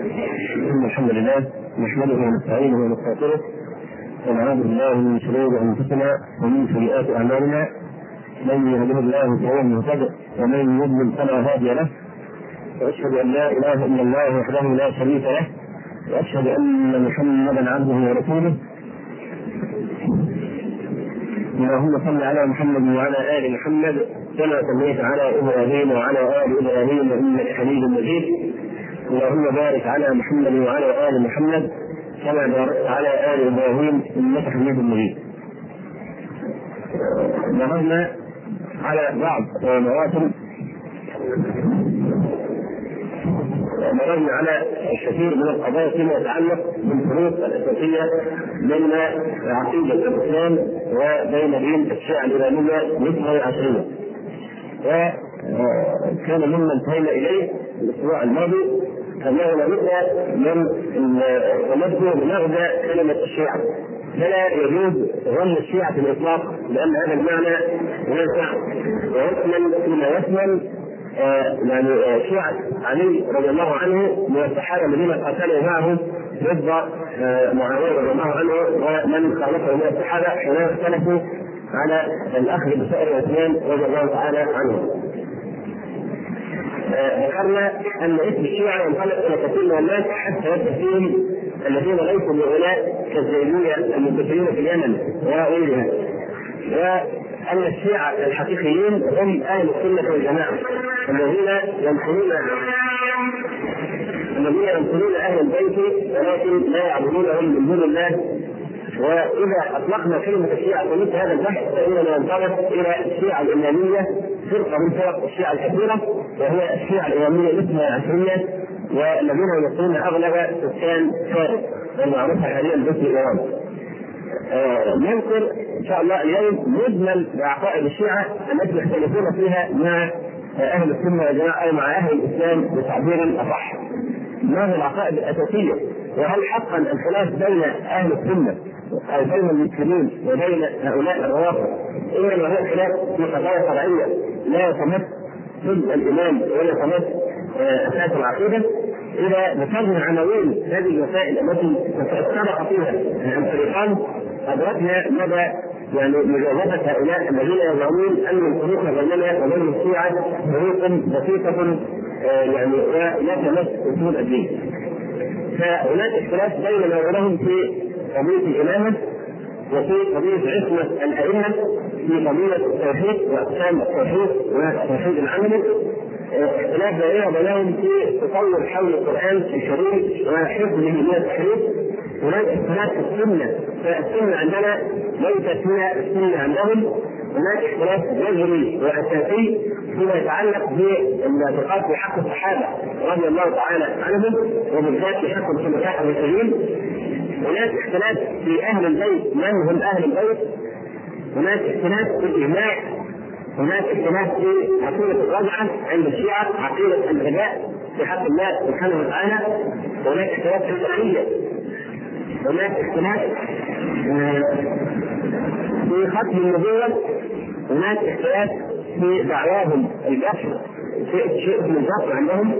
إن الحمد لله نحمده ونستعينه ونستغفره ونعوذ بالله من شرور أنفسنا ومن سيئات أعمالنا. من يهده الله فهو المهتد ومن يضلل فلا هادي له. وأشهد أن لا إله إلا الله وحده لا شريك له. وأشهد أن محمدا عبده ورسوله. اللهم صل على محمد وعلى آل محمد كما صليت على إبراهيم وعلى آل إبراهيم إنك حميد مجيد. اللهم بارك على محمد وعلى آل محمد كما باركت على آل إبراهيم إنك حميد مجيد. مررنا على بعض مواسم مررنا على الكثير من القضايا فيما يتعلق بالفروق الأساسية بين عقيدة الإسلام وبين دين الشيعة الإيرانية مثل العشرية. وكان مما انتهينا إليه الأسبوع الماضي أنه لابد من تمدد بمغزى كلمة الشيعة فلا يجوز ظن الشيعة في الإطلاق لأن هذا المعنى ينفع ويشمل فيما يشمل يعني شيعة علي رضي الله عنه من الصحابة الذين قاتلوا معه ضد معاوية رضي الله عنه ومن خالفه من الصحابة حين اختلفوا على الأخذ بسائر عثمان رضي الله تعالى عنه. ذكرنا أن اسم الشيعة ينطلق إلى كثير من الناس حتى يبدأ فيهم الذين ليسوا بغلاء كالزيدية المنتشرين في اليمن وغيرها. أن الشيعة الحقيقيين هم أهل السنة والجماعة الذين ينقلون الذين ينقلون أهل البيت ولكن لا يعبدونهم من دون الله وإذا أطلقنا كلمة الشيعة في هذا البحث فإننا ننطلق إلى الشيعة الإمامية فرقة من فرق الشيعة الكبيرة وهي الشيعة الإمامية الإثنى عشرية والذين يمثلون أغلب سكان فارس المعروفة حاليا باسم إيران. نذكر إن شاء الله اليوم مجمل بعقائد الشيعة التي يختلفون فيها مع أهل السنة والجماعة أو مع أهل الإسلام بتعبير أصح. ما هي العقائد الأساسية؟ وهل حقا الخلاف بين أهل السنة بين المسلمين وبين هؤلاء الروافض انما هو خلاف في قضايا شرعيه لا يتمس ضد الإمام ولا يتمس أساس العقيدة إذا ذكرنا عناوين هذه المسائل التي سبق فيها الفريقان أدركنا مدى يعني مجاوبة هؤلاء الذين يزعمون ان الفروق بيننا وبين الشيعة فروق بسيطة يعني ولا تمس أصول الدين. فهناك اختلاف بيننا وبينهم في قضية الإمامة وفي قضية عصمة الأئمة في قضية التوحيد وأقسام التوحيد والتوحيد العملي اختلاف بيننا وبينهم في تطور حول القرآن الكريم وحفظه من التحريف هناك اختلاف في السنة فالسنة عندنا ليست هي السنة عندهم. هناك اختلاف جذري وأساسي فيما يتعلق بالاعتقاد في حق الصحابة رضي الله تعالى عنهم وبالذات في حق الخلفاء الراشدين. هناك اختلاف في أهل البيت. من هم أهل البيت؟ هناك اختلاف في الإجماع. هناك اختلاف في عقيدة الرجعة عند الشيعة عقيدة الغباء في حق الله سبحانه وتعالى. هناك اختلاف في التحية هناك اختلاف في ختم النبوة. هناك اختلاف في دعواهم الجهر شيء شيء من الجهر عندهم.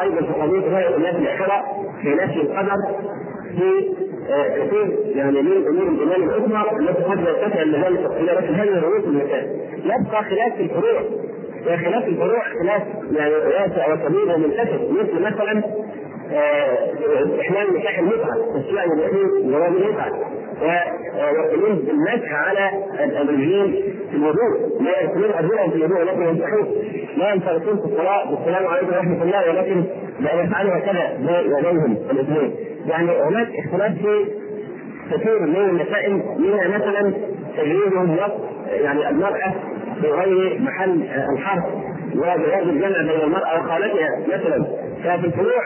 أيضا في قضية رؤيه الناس الاخره في نفي القدر في كثير. يعني من أمور الايمان الأخرى التي قد لا تسع المجال التفصيليه لكن هذه رؤوس المسائل يبقى خلاف الفروع. وخلاف الفروع خلاف يعني واسع وكبير ومنتشر مثل مثلا استحلال نكاح المتعة الشيعة يدعون جواز المتعة. ويقولون بالمسح على الرجلين في الوضوء. لا يدخلون ارجلهم في الوضوء ولكن يمسحون لا ينفرقون في الصلاة. بالسلام عليكم ورحمة الله ولكن لا يفعلوا هكذا بينهم الإثنين. يعني هناك اختلاف في كثير من المسائل منها مثلا نص يعني المرأة بغير محل الحرف وبغير الجمع بين المرأة وخالتها مثلا ففي الفروع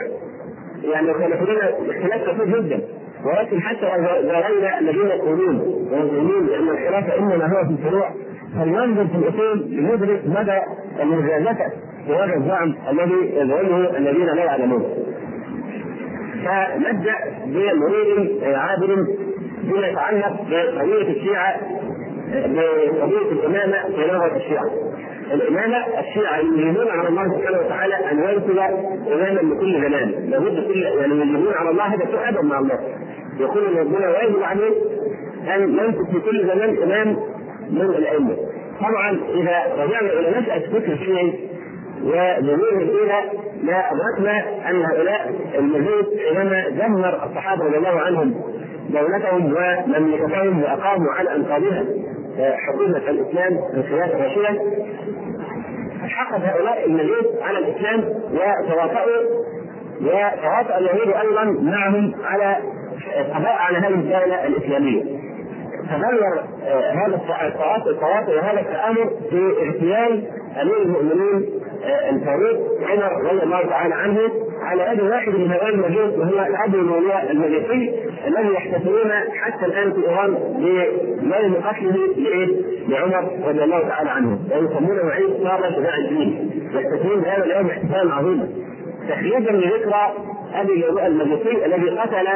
يعني يختلفون اختلاف كثير جدا ولكن حتى غير الذين يقولون ويقولون ان الخلاف إنما هو في الفروع فلننظر في الأصول لندرك مدى المجازفة في هذا الزعم الذي يزعمه الذين لا يعلمون. فنبدا بمرور عابر فيما يتعلق بقضية الشيعة بقضية الإمامة في لغة الشيعة. الإمامة الشيعة يريدون على الله سبحانه وتعالى أن يرسل إماما لكل زمان. لابد كل يعني يريدون على الله هذا ادب مع الله. يقول ربنا واجب عليه أن يمسك في كل زمان إمام من الأئمة. طبعا إذا رجعنا إلى نشاه فكر الشيعي وجميع إلى لا ادركنا أن هؤلاء المجوس حينما دمر الصحابة رضي الله عنهم دولتهم ومملكتهم وأقاموا على انقاضها حكومه الإسلام من خلال الرشيده حقد هؤلاء المجوس على الإسلام وتواطؤوا وتواطأ اليهود أيضا معهم على القضاء على هذه الدولة الإسلامية. تغير هذا التواطؤ وهذا التآمر في اغتيال أمير المؤمنين الفاروق عمر رضي الله تعالى عنه على يد واحد من هؤلاء المجوس وهو الأب المولى المجوسي الذي يحتفلون حتى الآن في إيران بيوم قتله لعمر رضي الله تعالى عنه. ويسمونه عيد صار شجاع الدين. يحتفلون بهذا اليوم احتفالا عظيما تخليدا لذكرى أبي المجوسي الذي قتل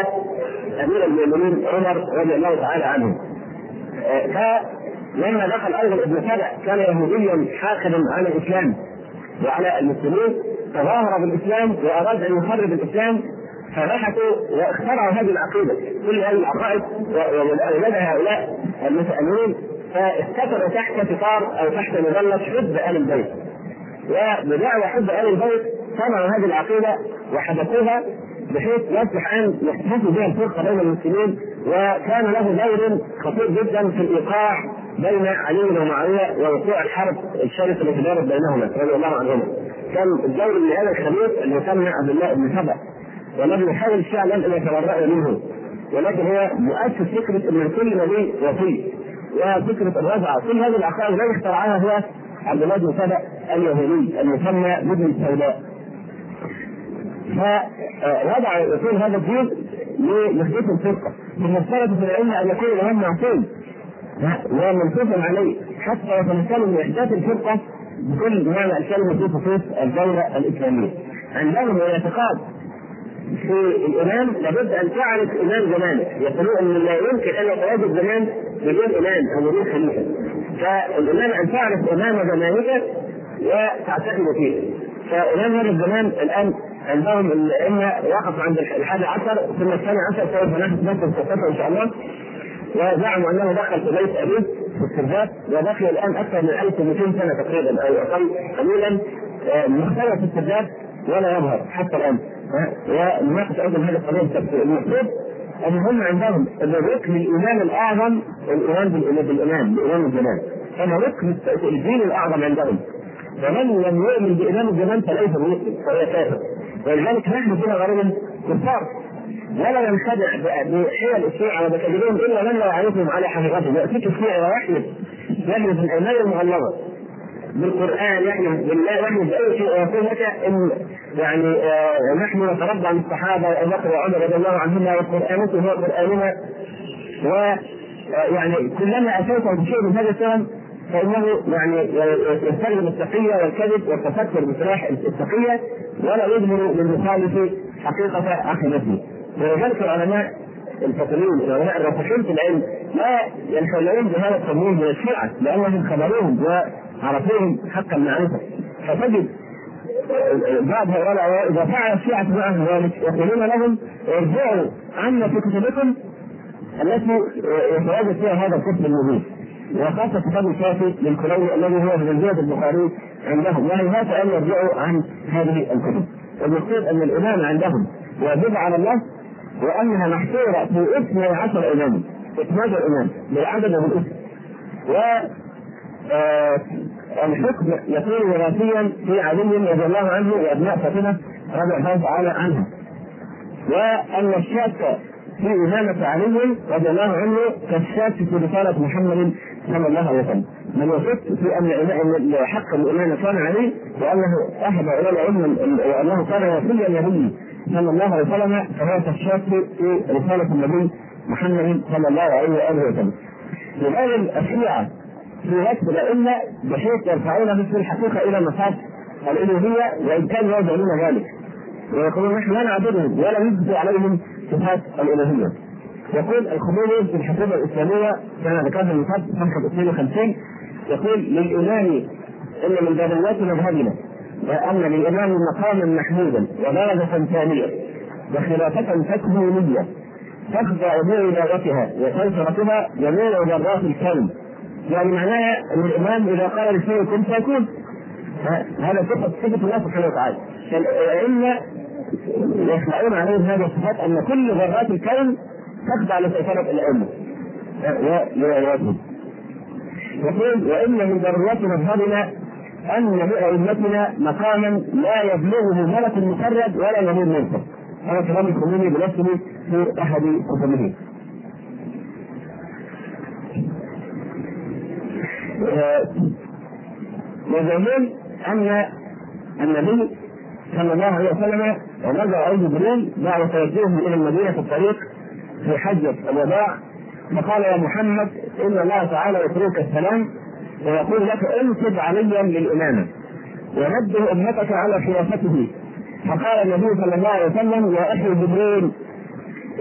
أمير المؤمنين عمر رضي الله تعالى عنه. فلما دخل أيضا ابن سبع كان يهوديا حاقدا على الإسلام. وعلى المسلمين تظاهر بالإسلام وأراد أن يخرب الإسلام فبحثوا واخترعوا هذه العقيدة. كل هذه العقائد ولدى هؤلاء المتاملين فاستتروا تحت ستار أو تحت مظلة حب ال البيت. وبدعوى حب ال البيت صنعوا هذه العقيدة وحدثوها بحيث يصبح أن يحتفظ بها الفرقة بين المسلمين وكان له دور خطير جدا في الإيقاع بين علي ومعاويه ووقوع الحرب الشرسه التي دارت بينهما رضي الله عنهما. كان الدور لهذا الخبيث اللي يسمى عبد الله بن سبع والذي يحاول الشيعة لم يتبرأ منه ولكن هو مؤسس فكرة أن كل نبي وفي وفكرة الرجعه كل هذه العقائد الذي اخترعها هو عبد الله بن سبع اليهودي المسمى بابن السوداء. فوضع يكون هذا الدين لمحدث الفرقة ثم اشترط في العلم أن يكون الإمام معصوم ومنصوصا عليه. حتى يتمكنوا من إحداث الفرقة بكل معنى الكلمة في خصوص الدولة الإسلامية. عندهم الاعتقاد في الامام لابد أن تعرف امام زمانك يقولون إن لا يمكن أن يتواجد زمان بدون امام أو بدون خليفة. فالامام أن تعرف امام زمانك وتعتقد فيه. فامام هذا الزمان الآن عندهم الأئمة وقفوا عند الحادي عشر ثم الثاني عشر سوف نحدث قصته إن شاء الله. وزعموا أنه دخل في بيت أبيه في السرداب وبقي الآن أكثر من 1200 سنة تقريبا أو أقل قليلا مختلف في السرداب ولا يظهر حتى الآن. ونناقش أيضا هذا القضية المقصود ان هم عندهم أن ركن الإيمان الأعظم الإيمان بالامام بامام الزمان كما ركن الدين الأعظم عندهم. فمن لم يؤمن بامام الزمان فليس بمسلم فهو كافر. ولذلك نحن فينا غالبا كفار. ولا ننخدع بحيل الشيعة وبكلمهم إلا من يعرفهم على حقيقتهم يأتيك الشيعة ويحلف يحلف الأيمان المغلظة. بالقرآن يحلف بالله يحلف بأي شيء ويقول لك إن يعني آه نحن نتربى عن الصحابة وابو بكر وعمر رضي الله عنهما وقرانكم هو قراننا و يعني كلما اتيته بشيء من هذا الكلام فإنه يعني يستخدم التقية والكذب والتفكر بسلاح التقية. ولا يظهر للمخالف حقيقة عقيدته ولذلك العلماء الفاطميين العلماء الراسخين في العلم لا ينخلون بهذا التمويل من الشيعه لأنهم خبروهم وعرفوهم حق المعرفه فتجد بعض هؤلاء إذا فعل الشيعة معهم ذلك يقولون لهم ارجعوا عنا في كتبكم التي يتواجد فيها هذا الكفر المبين. وخاصة كتاب الشافعي للكروي الذي هو في منزلة البخاري عندهم. وهيهات أن يرجعوا عن هذه الكتب. المقصود أن الإمامة عندهم واجبة على الله وأنها محصورة في 12 إماما 12 إمام بالعدد وبالاسم و الحكم يكون وراثيا في علي رضي الله عنه وأبناء فاطمة رضي الله تعالى عنها. وأن الشاك في إمامة علي رضي الله عنه كالشاك في رسالة محمد صلى الله عليه وسلم. من يشك في أن حق الإمامة كان علي وأنه أهدى إلى العلم وأنه كان وصيا النبي صلى الله عليه وسلم فهو كالشاك في رسالة النبي محمد صلى الله عليه وآله وسلم. لذلك الشيعة في وقت الأئمة بحيث يرفعون مثل الحقيقة إلى مصاف الألوهية وإن كانوا يزعمون ذلك. ويقولون نحن لا نعبدهم ولا نثبت عليهم صفات الالوهيه. يقول الخميني في الحكومة الإسلامية كما ذكرنا من قبل صفحه 52 يقول للامام إن من ضرورات مذهبنا وان للامام مقاما محمودا ودرجه ثانية وخلافه تكوينيه تخضع بعبادتها وسيطرتها جميع ذرات الكون يعني معناها ان الامام اذا قال لشيء كن فيكون هذا صفه صفه الله سبحانه وتعالى الائمه يخلعون عليهم هذه الصفات ان كل ذرات الكون تخضع ولولاياتهم يقول وان من ضرورات مذهبنا أن لائمتنا مقاما لا يبلغه ملك مقرب ولا نبي منصب هذا كلام الخميني بنفسه في أحد كتبه. يزعمون أن النبي صلى الله عليه وسلم ونزل عليه جبريل بعد توجهه إلى المدينة في الطريق في حجة الوداع فقال يا محمد إن الله تعالى يترك السلام ويقول لك انصب عليا للامامه ونبه أمتك على خلافته. فقال النبي صلى الله عليه وسلم يا أخي جبريل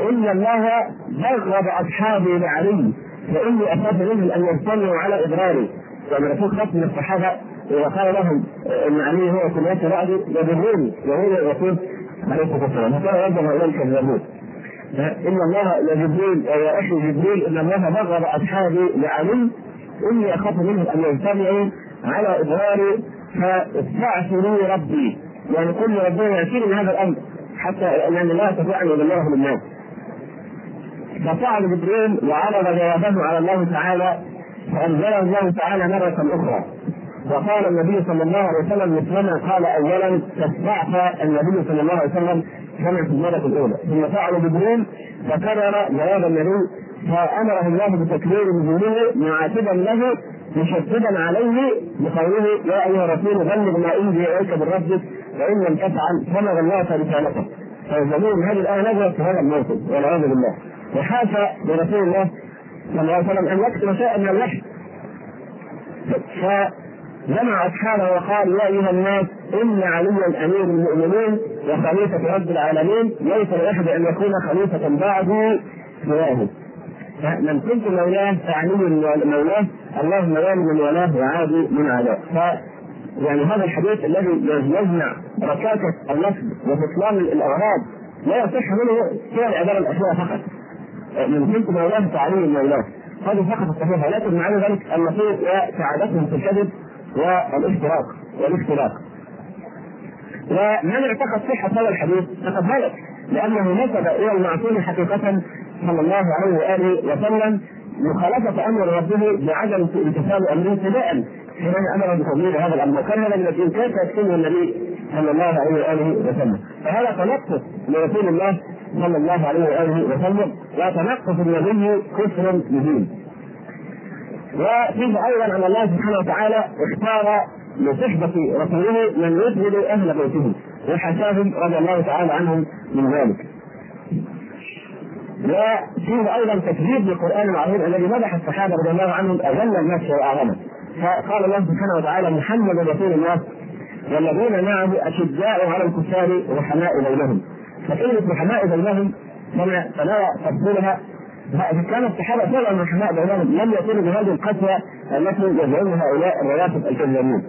إن الله بغض أصحابي لعلي فإني أخاف منهم أن يجتمعوا على إضراري. يعني رسول خاف من الصحابة وقال لهم إن علي هو خلافه بعدي يضروني وهو يقول عليه الصلاة والسلام. فكان ينبغي هؤلاء الكذابون إن الله لجبريل يا أخي جبريل إن الله بغض أصحابي لعلي إني أخاف منهم أن يجتمعوا على اضراري فاستعصوا ربي. يعني كل ربنا يشير من هذا الأمر حتى لأن الله يستطيع أن يبلغه للناس ففعل جبريل وعرض جوابه على الله تعالى فانزله الله تعالى مرة أخرى. وقال النبي صلى الله عليه وسلم مثلما قال اولا تتبعت النبي صلى الله عليه وسلم كما في المرة الأولى. ثم فعل جبريل فكرر جواب النبي فامره الله بتكرير نزوله معاتبا له مشددا عليه بقوله يا أيها الرسول بلغ ما أنزل إليك من ربك فان لم تفعل فما بلغت رسالته. فيزعمون هذه الآية نزلت في هذا الموطن والعياذ بالله. وحاشا لرسول الله صلى الله عليه وسلم أن يكتب شيئا من الوحي فجمع أصحابه وقال يا أيها الناس إن عليا أمير المؤمنين وخليفة رب العالمين ليس لأحد أن يكون خليفة بعدي سواه من كنت مولاه فعلي مولاه اللهم والي من ولاه وعادي من عداه يعني هذا الحديث الذي يجمع ركاكه اللفظ وبطلان الاغراض لا يصح منه سوى العباره الاخيره فقط. من كنت مولاه فعلي مولاه. هذه فقط الصحيحه لكن معنى ذلك النصوص وسعادتهم في الكذب والاشتراك والاختلاف ومن اعتقد صحة هذا الحديث فقد هلك لأنه نسب إلى المعصوم حقيقة صلى الله عليه وآله وسلم مخالفة أمر ربه بعدم امتثال امره ابتداء حين أمر بتغيير هذا الأمر. وكان هذا من الامكان فيكتبه النبي صلى الله عليه وآله وسلم. فهذا تنقص لرسول الله صلى الله عليه وآله وسلم. وتنقص النبي كفر مبين وفيه أيضا أن الله سبحانه وتعالى اختار لصحبة رسوله من يسجد أهل بيته وحشاهم رضي الله تعالى عنهم من ذلك. وفيه أيضا تكذيب للقرآن العظيم الذي مدح الصحابة رضي الله عنهم أجل الناس وأعظمه. فقال الله سبحانه وتعالى محمد رسول الله والذين معه أشداء على الكفار رحماء بينهم. فكلمة رحماء بينهم كما تناول تفصيلها كان الصحابة فعلا رحماء بينهم لم يكونوا بهذه القسوة التي يزعمها هؤلاء الروافض الكذابين.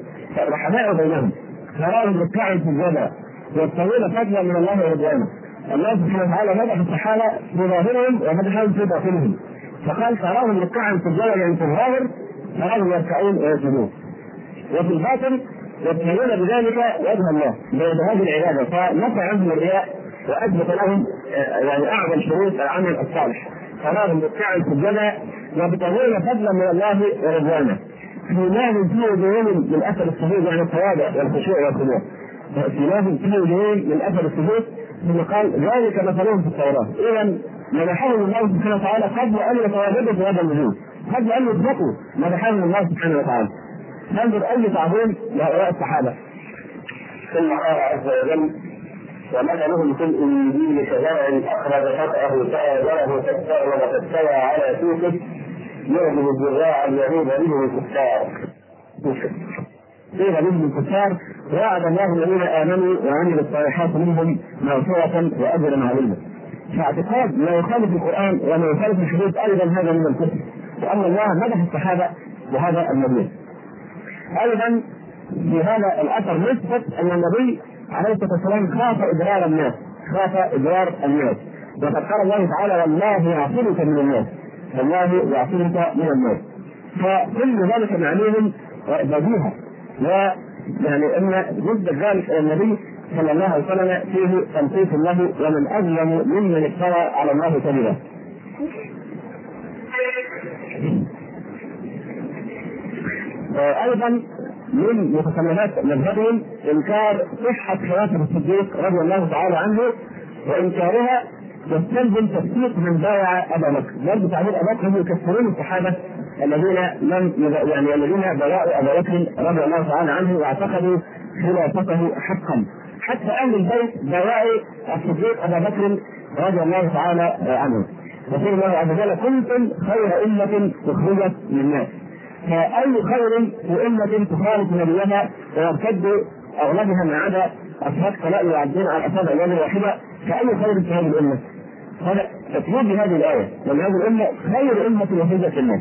رحماء بينهم تراهم ركعا في الجبل يبتغون فضلا من الله ورضوانه الله سبحانه وتعالى مدح الصحابه في ظاهرهم ومدحهم في باطنهم. فقال تراهم ركعا الجبل يعني في الظاهر تراهم يركعون ويسجدون. وفي الباطن يبتغون بذلك وجه الله بهذه العبادة. فنفى عنهم الرياء وأثبت لهم يعني أعظم شروط العمل الصالح. تراهم ركعا الجبل يبتغون فضلا من الله ورضوانه. سيماهم في وجوههم من أثر السجود يعني التواضع والخشوع والخضوع. سيماهم في وجوههم من أثر السجود ثم قال ذلك مثلهم في التوراة. إذا مدحهم الله سبحانه وتعالى قبل ان يتواجدوا في هذا الوجود قبل ان يطلقوا مدحهم الله سبحانه وتعالى. ننظر أي تعظيم لهؤلاء الصحابة. ثم قال عز وجل ومثلهم في الإنجيل كزرع أخرج شطأه فآزره فاستغلظ فاستوى على سوقه يعجب الزراع اليهود بهم الكفار. قيل بهم الكفار وعد الله الذين آمنوا وعملوا الصالحات منهم مغفرة واجرا عظيما. فاعتقاد ما يخالف القرآن وما يخالف الحديث أيضا هذا من الكفر وان الله مدح الصحابة بهذا المدين. أيضا في هذا الأثر نثبت أن النبي عليه الصلاة والسلام خاف اضرار الناس خاف اضرار الناس وقد قال الله تعالى والله يعصمك من الناس والله يعصمك من الناس فكل ذلك معنيه بديهه ويعني إن نسبه ذلك إلى النبي صلى الله عليه وسلم فيه تنقيص له ومن أظلم ممن افترى على الله كذبا. أيضا من متسممات مذهبهم إنكار صحة خلافة الصديق رضي الله تعالى عنه وإنكارها يستلزم تصديق من بايع ابا بكر، برضه تعبير ابا بكر يكفرون الصحابة الذين لم يعني الذين بايعوا ابا بكر رضي الله تعالى عنه واعتقدوا خلافته حقا. حتى أهل البيت بايعوا الصديق ابا بكر رضي الله تعالى عنه. يقول الله عز وجل كنتم خير أمة أخرجت للناس. فأي خير في أمة تخالف نبيها ويرتد أغلبها ما عدا أصحاب لا يعدون على أصابع اليد الواحدة فأي خير في هذه الأمة؟ هذا تكذيب بهذه الآية لأن هذه الأمة خير أمة أخرجت للناس.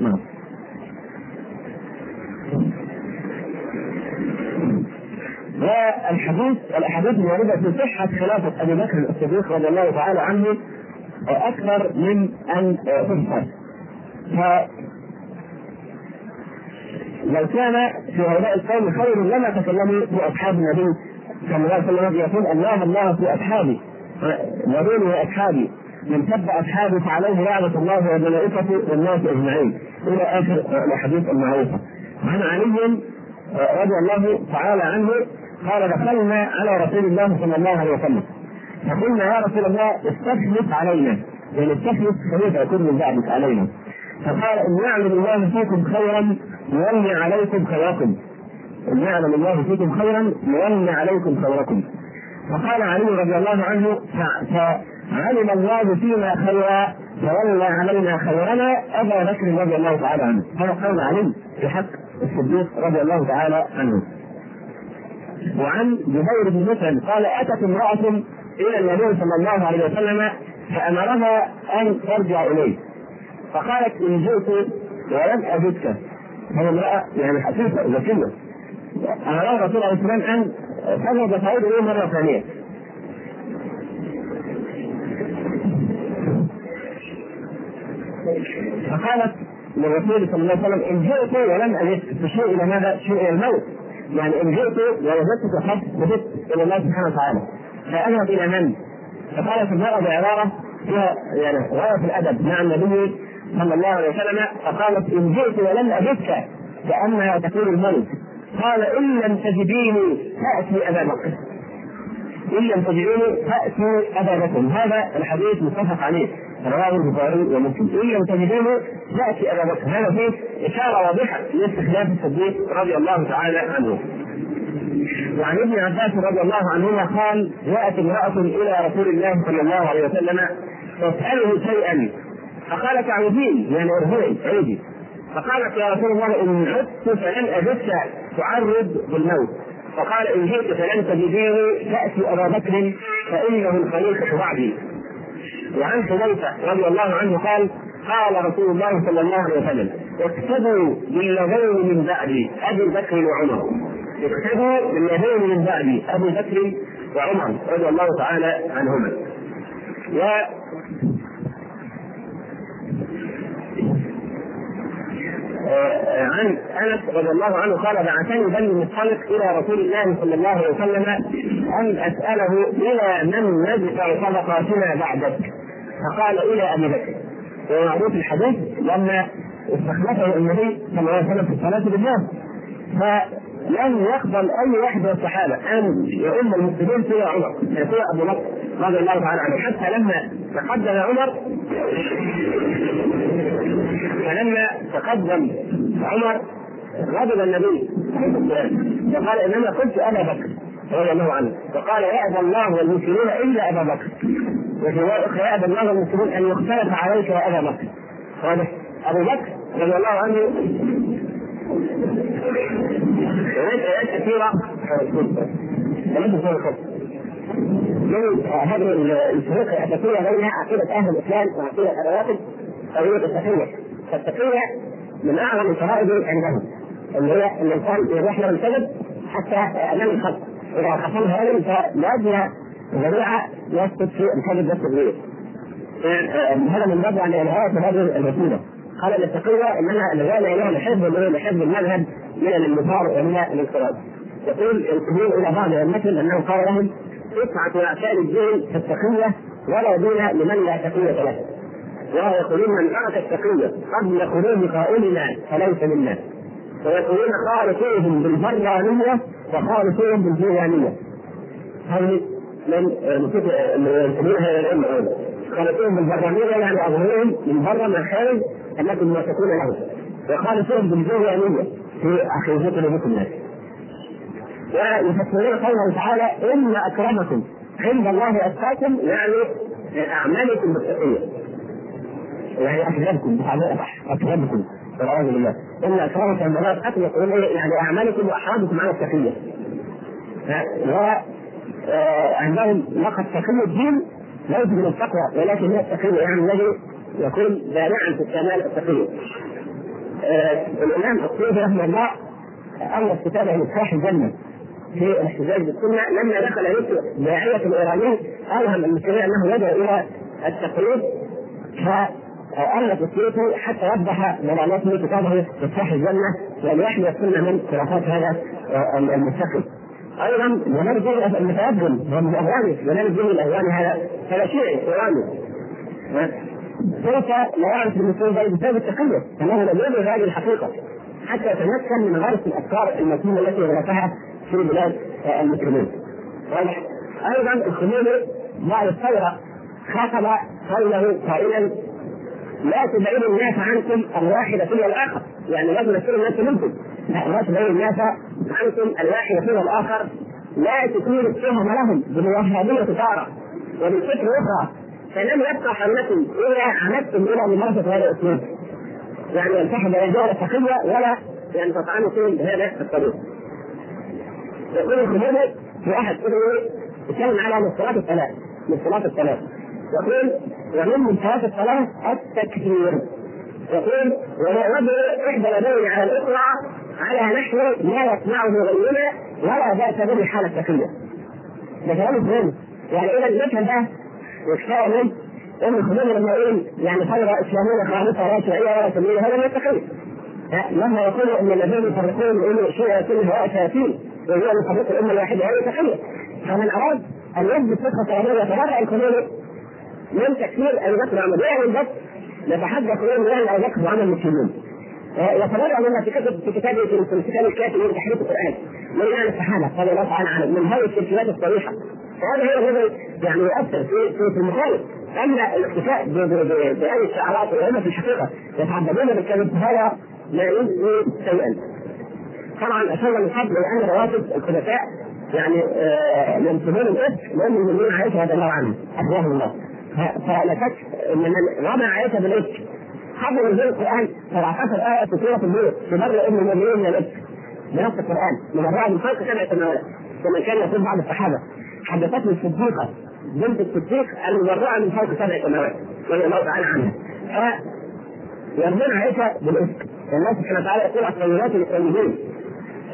نعم. والحديث الأحاديث الواردة في صحة خلافة أبي بكر الصديق رضي الله تعالى عنه أكثر من أن تذكر. لو كان في هؤلاء القوم خير لما تكلموا في اصحاب النبي صلى الله عليه وسلم يقول الله الله في اصحابي نبيني واصحابي من سب أصحابي فعليه لعنة الله وملائكته والناس أجمعين. إلى آخر الأحاديث المعروفة. عن علي رضي الله تعالى عنه قال دخلنا على رسول الله صلى الله عليه وسلم. فقلنا يا رسول الله استخلف علينا. يعني استخلف خليفة يكون من بعدك علينا. فقال إن يعلم الله فيكم خيرا يولي عليكم خيركم. إن يعلم الله فيكم خيرا يولي عليكم خيركم. وقال علي رضي الله عنه فعلم الله فينا خيرا فولى علينا خيرنا. ابا بكر رضي الله تعالى عنه. هذا قول علي في حق الصديق رضي الله تعالى عنه. وعن جبير بن مسلم قال أتت امرأة إلى النبي صلى الله عليه وسلم فأمرها أن ترجع إليه. فقالت إن جئت ولم أجدك. هي امرأة يعني حقيقه ذكيه أمرها الرسول عليه السلام أن تذهب تعود اليه مرة ثانية فقالت للرسول صلى الله عليه وسلم إن جئت ولم اجدك تشير إلى ماذا؟ تشير إلى الموت يعني إن جئت ووجدتك قد وجدت إلى الله سبحانه وتعالى فأذهب إلى من؟ فقالت المرأة بعبارة فيها يعني غاية الأدب مع النبي صلى الله عليه وسلم فقالت إن جئت ولم اجدك كأنها تقول الملك قال إن لم تجديني فأتي ابا بكر إن لم تجديني فأتي ابا بكر هذا الحديث متفق عليه. رواه البخاري ومسلم. إن لم تجديني فأتي ابا بكر هذا فيه إشارة واضحة لاستخلاف الصديق رضي الله تعالى عنه. وعن ابن عباس رضي الله عنهما قال جاءت امرأة إلى رسول الله صلى الله عليه وسلم تسأله شيئا. فقال تعودين يعني ارهقي عيدي. فقالت يا رسول الله إن عدت فلن أجدك تعرض بالموت. فقال إن جئت فلن تجديني تاتي أبا بكر فإنه الخليفة بعدي. وعن حذيفة رضي الله عنه قال قال رسول الله صلى الله عليه وسلم اكتبوا بالذين من بعدي أبي بكر وعمر. اكتبوا بالذين من بعدي أبي بكر وعمر رضي الله تعالى عنهما. عن أنس رضي الله عنه قال بعثني بني المصطلق إلى رسول الله صلى الله عليه وسلم أن أسأله إلى من ندفع صدقاتنا بعدك. فقال إلى أبي بكر. ومعروف الحديث لما استخلفه النبي صلى الله عليه وسلم في الصلاة بالناس. فلم يقبل أي واحد من الصحابة. أن يؤم المسلمين سوى عمر. سوى أبو بكر رضي الله تعالى عنه. حتى لما تقدم عمر فلما تقدم عمر غضب النبي وقال إنما قلت أبا بكر رضي الله عنه. وقال يأبى الله والمسلمون إلا أبا بكر. وفي رواية أخرى يأبى الله والمسلمون أن يختلف عليك يا أبا بكر. واضح؟ أبو بكر رضي الله عنه. روايات كثيرة. من هذه الفروق الاساسيه بين عقيدة أهل الإسلام وعقيدة الرواتب قضيه التقيه فالتقيه من أعظم الفرائض عندهم اللي هي الإنسان يروح له الكذب حتى أمام الخلق. إذا حصل هذا فلازم ذريعة يسقط في الكذب يسقط هذا من باب يعني الغايه هذه الوسيله قال التقوى إنما لجانا اليه لحفظ لحفظ المذهب من الانتصار ومن الانقراض. يقول ينتبهون إلى بعض المثل أنه قال لهم تسعة أعشار الدين في التقية ولا دين لمن لا تقية له. ويقولون من ترك التقية. قبل خروج قائلنا فليس منا. ويقولون خالفوهم بالبرانية وخالفوهم بالجيرانية. هذه من ينتمون هذا العلم أيضا خالفوهم بالبرانية يعني أظهرهم من بر من خارج أنكم موافقون له. وخالفوهم بالجيرانية في عقيدتنا بكم الناس ويفسرون قوله تعالى إن أكرمكم عند الله أتقاكم يعني أعمالكم بالتقيه يعني اصح اكرمكم والعياذ بالله. إن اكرمكم عند الله إيه يعني أعمالكم واحرادكم على التقية. و عندهم لقب تقي الدين ليس من التقوى ولكن هي التقية يعني الذي يكون بارعا في الكمال التقية. الإمام الطيبي رحمه الله الف كتابه مفتاح الجنة في الاحتجاج بالسنة لما دخل يسوع داعية الإيرانيين اوهم المسلمين أنه يدعو إلى التقليد فالف السيوطي حتى وضح ضلالته كتابه مفتاح الجنة وان يحمي السنة من خرافات هذا المتقي. أيضا جمال جهل المتأذن ومن الاغاني جمال جهل الأغاني هذا هذا شيعي إيراني كيف لا يعرف المسلمين ذلك بسبب التقية انه لم يدرك هذه الحقيقة حتى يتمكن من غرس الأفكار المتينة التي غرسها في بلاد المسلمين. واضح؟ أيضا الخميني بعد الثوره خاطب قوله قائلا لا تبعدوا الناس عنكم الواحد فيما الآخر، يعني لا تمثلوا الناس منكم، لا تبعدوا الناس عنكم الواحد فيما الآخر، لا تثيروا التهم لهم بالوهابيه تارة وبالفكر أخرى، فلم يبقى حولكم اذا عمدتم إلى ممارسة هذا الاسلوب. يعني يلتحم رجال تقية ولا يعني تطعنوا فيهم بهذا الطريق. يقول الخميني في أحد كتبه يتكلم على مصطلحات الثلاث مصطلحات الثلاث يقول ومن منتهيات الصلاة التكفير يقول ونعرض إحدى اليدين على الاخرى على نحو لا يسمعه غيرنا ولا باس به حال التكفير. ده كلام مهم يعني إذا نفهم ده وكفايه منه إن الخميني لما يقول يعني ثوره اسلاميه خالصه لا شيعيه ولا سنيه هذا من التقية. لما يقول إن الذين يفرقون يقولوا شيعة كله هؤلاء شياطين من فريق الأمة الواحدة هذه تقية. فمن أراد أن يثبت فقه طالبيه يتبرع الخميني من تكفير أبي بكر وعمر يعمل بس نتحدث اليوم عن أبي بكر وعمر المسلمين. يتبرع مما في كتب في كتابه في كتاب الكافي من تحريف القرآن من يعني الصحابة رضي الله تعالى عنهم من هذه التركيبات الصريحة وهذا هو الذي يعني يؤثر في في المخالف اما الاكتفاء بهذه الشعارات وهم في الحقيقة يتعبدون بالكذب هذا لا يجزي شيئا. طبعا أشار من قبل لأن رواتب الخلفاء يعني ينسبون الاسم لأن المؤمنين عائشة رضي الله اخواه الله. ان من رمى عائشه بالاسم قبل نزول القرآن. 17 إيه في سورة النور. تبرئ ام المؤمنين من الاسم بنص القرآن. مبرئه من فوق سبع سماوات كما كان يقول بعض الصحابة. حدثتني الصديقة. بنت الصديق المبرئه من فوق سبع سماوات. رضي الله تعالى عنها. يرمون عائشه بالاسم الله سبحانه وتعالى يقول الطيبات للطيبين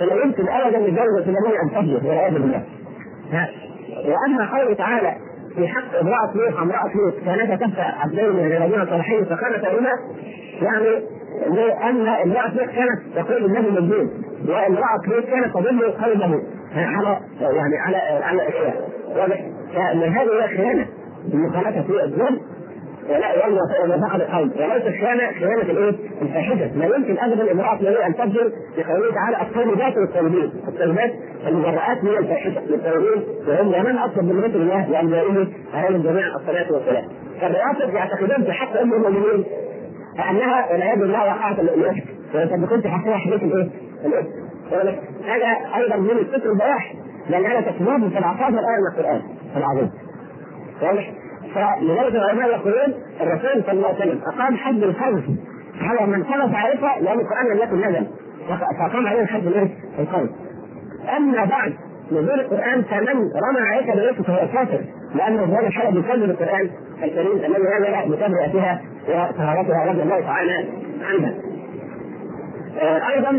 فلا يمكن ابدا لزوجة النبي أن تفجر والعياذ بالله. وأما قوله تعالى في حق امرأة لوط امرأة لوط. كانتا تحت عبدين من الذين صالحين فخانتهما يعني لأن امرأة لوط كانت تقول النبي مجنون وامرأة لوط كانت تضل قلبه على يعني على على إشياء. واضح؟ فمن هذه هي خيانة المخالفة في الظلم يلا فقد القول وليس خيانه خيانه الإيه؟ الفاحشة. لا يمكن أبدا امراه تريد أن تبذل بقوله تعالى الطيبات والطيبين الطيبات المبرئات من الفاحشة. للطيبين وهم من اطلب من رسول الله لانبيائه عليهم جميعا الصلاة والسلام. فالروافض يعتقدون في حق أم المؤمنين أنها والعياذ بالله وقعت الاسم ويصدقون في حقها حديث الإيه؟ الاسم هذا أيضا من الفكر البواح. لأن هذا تكذيب في العصابه الايه من القران العظيم واضح؟ فلذلك العلماء يقولون الرسول صلى الله عليه وسلم اقام حد القذف على من قذف عائشة لأن القرآن لم يكن نزل فاقام عليه حد الإيه؟ القذف. أما بعد نزول القرآن فمن رمى عائشة بالاسم فهو كافر لأنه هذا الحلقة يكذب القرآن الكريم الذي نزل بتبرئتها وطهارتها رضي الله تعالى عنها. آه أيضا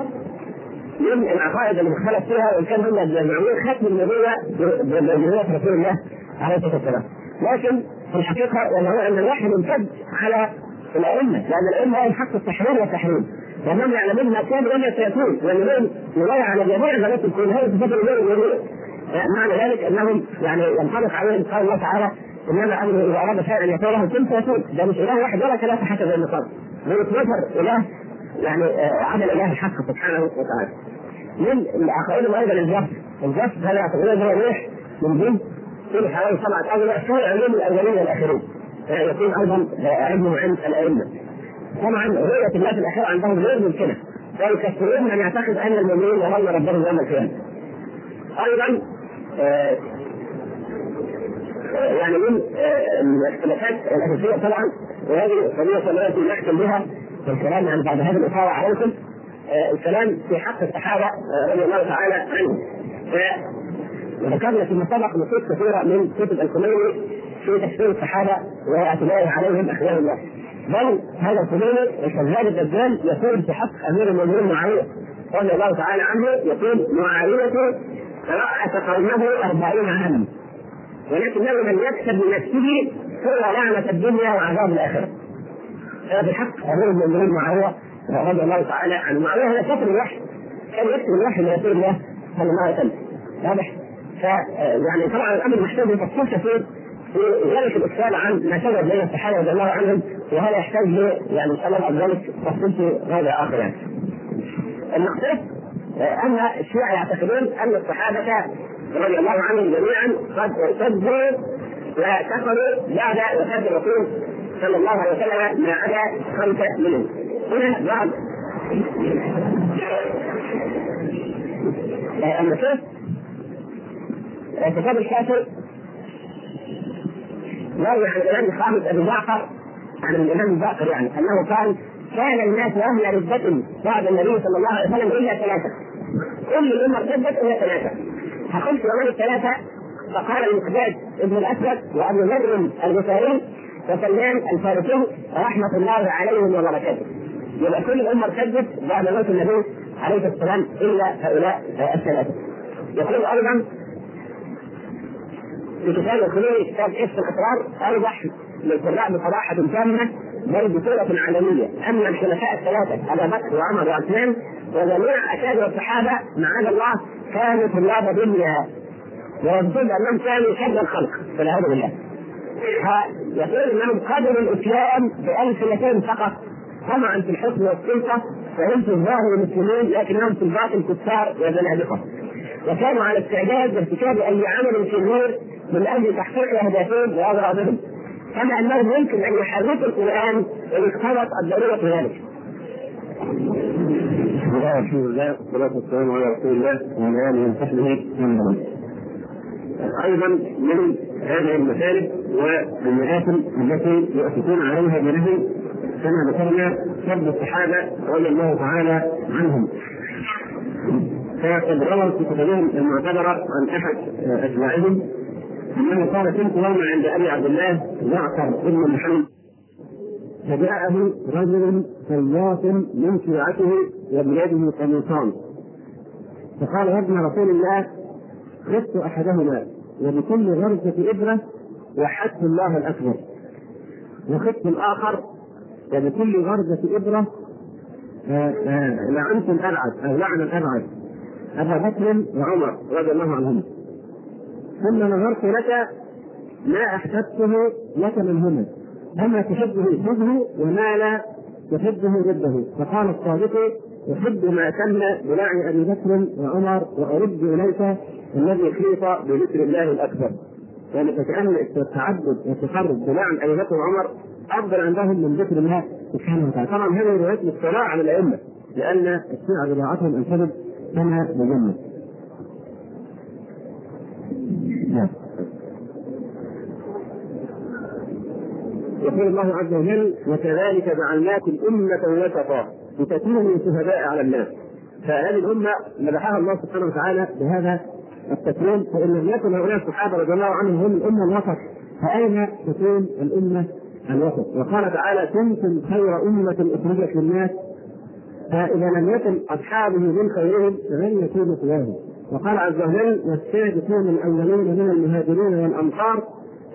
من العقائد اللي مختلف فيها وإن كان هم يجمعون ختم النبوة بنبوة رسول الله عليه الصلاة والسلام لكن في الحقيقة وهو أن الوحي ممتد على الأئمة لأن الأئمة هم حق التحرير والتحريم. وهم يعلمون ما كان وما سيكون وان لهم ولايه على جميع ذوات الكون هذه صفات الولايه معنى ذلك أنهم يعني ينطبق عليهم قال الله تعالى إنما امره إذا أراد شيئا أن يقول له كن فيكون. ده مش إله واحد ولا ثلاثة حسب النصارى بل 12 إله يعني آه، عدد إله الحق سبحانه وتعالى. من العقائد أيضا الجف الجف هذا يعتبرون هو ريح من دين في حوالي سبعه اجزاء في علوم الأولين والآخرين. يكون أيضا علمه عند الأئمة. طبعا رؤيه الله في الاخره عندهم غير ممكنة. ويكثرون من يعتقد أن المؤمنين يرون ربهم يوم القيامة. أيضا آه، يعني من آه، الاختلافات الأساسية طبعا وهذه قضيه التي نحكم بها في الكلام عن بعد هذه الاطاله عليكم آه، الكلام في حق الصحابة رضي الله تعالى عنهم. وذكرنا في سبق نصوص كثيرة من كتب الخميني في تفسير الصحابة واعتباره عليهم أخيار الله بل هذا الخميني الكذاب الدجال يقول في حق أمير المؤمنين معاوية رضي الله تعالى عنه يقول معاوية رأت قومه أربعين عاما ولكنه لم يكسب لنفسه سوى لعنة الدنيا وعذاب الآخرة. هذا بالحق أمير المؤمنين معاوية رضي الله تعالى عنه. معاوية هذا كتب الوحي كان يكتب الوحي لرسول الله صلى الله عليه وسلم. واضح؟ يعني طبعا الأمر محتاج لتفصيل كثير في ذلك الاشكال عن ما شجر بين الصحابه رضي الله عنهم وهذا يحتاج ل يعني ان شاء الله بعد ذلك تفصيل في هذا آخر يعني. المقصود ان الشيعة يعتقدون أن الصحابة رضي الله عنهم جميعا قد ارتدوا وكفروا بعد وفاة الرسول صلى الله عليه وسلم ما عدا خمسة منهم. هنا بعض النصوص كتاب الكافر يروي عن الإمام خالد ابي جعفر عن الإمام الباقر يعني أنه قال كان الناس أهل رده بعد النبي صلى الله عليه وسلم إلا ثلاثة. كل الأمة ارتدت إلا ثلاثة. فقلت ومن الثلاثة؟ فقال المقداد ابن الأسود وأبو ذر الغفاري وسلمان الفارسي رحمة الله عليهم وبركاته. يبقى كل الامه ارتدت بعد موت النبي عليه السلام إلا هؤلاء الثلاثة. يقول أيضا في كتاب الخليل كتاب كشف الاسرار اوضح للقراء بصراحة تامة بل بصورة علنيه ان الخلفاء الثلاثة أبا بكر وعمر وعثمان وجميع اكابر الصحابة معاذ الله كانوا طلاب دنيا. ويظن أنهم كانوا شر الخلق والعياذ بالله. فيقول إنهم قدروا الاتيان بالسنتين فقط. طمعا في الحكم والسلطة فهم في الظاهر مسلمين لكنهم في الباطن كفار وزنادقة. وكانوا على استعداد لارتكاب أي عمل في النور من أجل تحقيق اهدافهم واغراضهم كما انهم يمكن أن يحرفوا القرآن ان اقتضت الضروره ذلك. لله والصلاة والسلام على رسول الله. وعلى آله وصحبه ومن أيضا من هذه المسالك والمآثم التي يؤسسون عليها بنهي كما ذكرنا سب الصحابة رضي الله تعالى عنهم. فقد روى في كتبهم المعتبرة عن أحد أتباعهم أنه قال كنت يوما عند أبي عبد الله جعفر بن محمد. فجاءه رجل سياط من شيعته وبيده قميصان. فقال يا ابن رسول الله خذت أحدهما وبكل غرزه إبرة وحدت الله الأكبر. وخذت الآخر وبكل غرزه إبرة آه، آه، لعنت الأبعد أو لعن الأبعد. أبا بكر وعمر رضي الله عنهما. ثم نظرت لك ما احببته لك منهما اما تحبه خذه وما لا تحبه ضده. فقال الصادق أحب ما تم بلعن أبي بكر وعمر وأرد إليك الذي خيط بذكر الله الأكبر. يعني فكأن التعبد والتقرب بلعن أبي بكر وعمر أفضل عندهم من ذكر الله سبحانه وتعالى. طبعا هذه روايات للصلاه على الأئمة لأن الشيعه بضاعتهم أنفذت كما بجنه نعم. يقول الله عز وجل وكذلك جعلناكم أمة وسطا لتكونوا شهداء على الناس فهذه الأمة مدحها الله سبحانه وتعالى بهذا التكريم فإن لم يكن هؤلاء الصحابة رضي الله عنهم هم الأمة الوسط فأين تكون الأمة الوسط؟ وقال تعالى كنتم خير أمة أخرجت للناس فإذا لم يكن أصحابه من خيرهم لن يكونوا سواهم وقال عز وجل والسابقون الاولين من المهاجرين والأنصار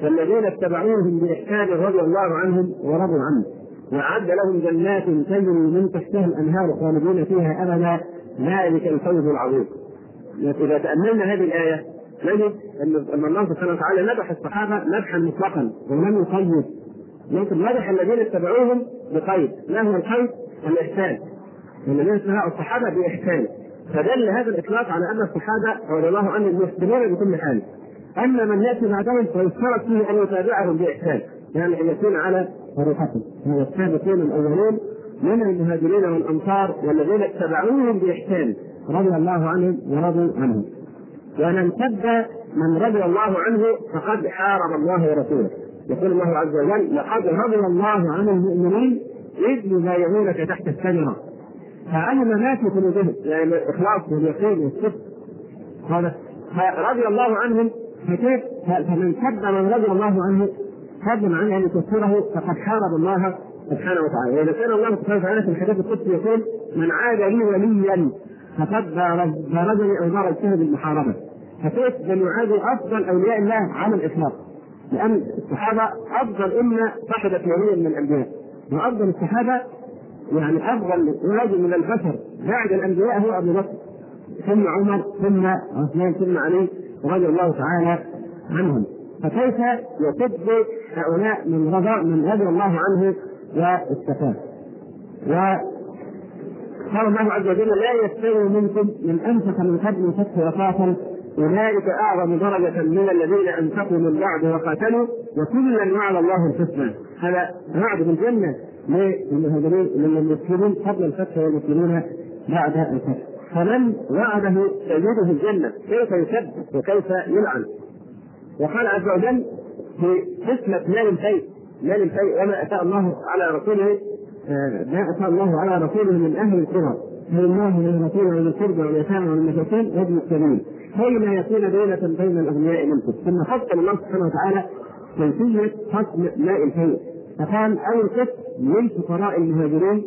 والذين اتبعوهم بإحسان رضي الله عنهم ورضوا عنه. وأعد لهم جنات تجري من تحتها الأنهار خالدين فيها أبدا. ذلك الفوز العظيم. إذا تأملنا هذه الآية نجد أن الله سبحانه وتعالى مدح الصحابة مدحا مطلقا ولم يقيد. لكن مدح الذين اتبعوهم بقيد. ما هو القيد؟ الإحسان. الذين اتبعوا الصحابة بإحسان. فدل هذا الإطلاق على أن الصحابة رضي الله عنهم يحسنون بكل حال. أما من يأتي بعدهم فيشترط فيه أن يتابعهم بإحسان يعني أن يكون على طريقتهم هو السابقون الاولون من المهاجرين والأنصار والذين اتبعوهم بإحسان رضي الله عنهم ورضوا عنهم. ومن سب من رضي الله عنه فقد حارب الله ورسوله. يقول الله عز وجل لقد رضي الله عن المؤمنين إذ يبايعونك تحت الشجره فعلم ما في قلوبهم يعني الاخلاص واليقين والصدق. هذا فرضي الله عنهم. فكيف؟ فمن سب من رضي الله عنه فضلا عن أن يكفره فقد حارب الله سبحانه وتعالى. وإذا كان الله سبحانه وتعالى في الحديث القدسي يقول من عاد لي وليا فقد بارزني أو فيه بالمحاربة. فكيف؟ بل يعاد أفضل أولياء الله على الاطلاق لأن الصحابة أفضل أمة صحبت نبيا من الأنبياء. وأفضل الصحابة يعني أفضل رجل من البشر بعد الأنبياء هو أبو بكر ثم عمر ثم عثمان ثم علي رضي الله تعالى عنهم. فكيف يسب هؤلاء من رضا من رضي الله عنه واستفاد؟ وقال الله عز وجل لا يستوي منكم من انفق من قبل فتح وقاتل اولئك أعظم درجة من الذين أنفقوا من بعد وقاتلوا وكلا وعد الله الحسنى. هذا وعد بالجنة. للمهاجرين للمسلمين قبل الفتح والمسلمين بعد الفتح. فمن وعده سيده الجنة؟ كيف يسب وكيف يلعن؟ وقال عز وجل في قسمة مال الفيء مال الفيء وما أتى الله على رسوله ما أتى الله على رسوله من أهل القرى. من رسوله من القربى واليتامى والمساكين وابن السبيل كي لا يكون دولة بين الأغنياء؟ منكم ثم فصل الله سبحانه وتعالى كيفية فصل ماء الفيء فقال أول قسم من فقراء المهاجرين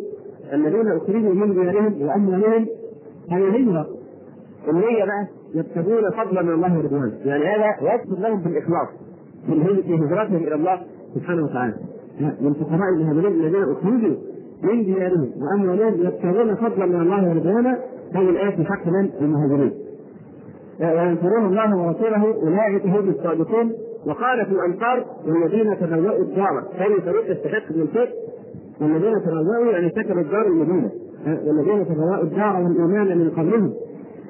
الذين أخرجوا من ديارهم وأموالهم هذه هجرة النية بقى يبتغون فضلا من الله ورضوانه. يعني هذا يكتب لهم بالاخلاص في هجرتهم إلى الله سبحانه وتعالى. من فقراء المهاجرين الذين اخرجوا من ديارهم واموالهم يبتغون فضلا من الله ورضوانه. هذه الآية في حق من؟ المهاجرين. وينصرون الله ورسوله أولئك هم الصادقون. وقال في الأنصار والذين تبوأوا الدار كان فريق استحق من الفقه والذين تبوأوا يعني سكنوا الدار المدينة. والذين تبوأوا الدار والإيمان من قبلهم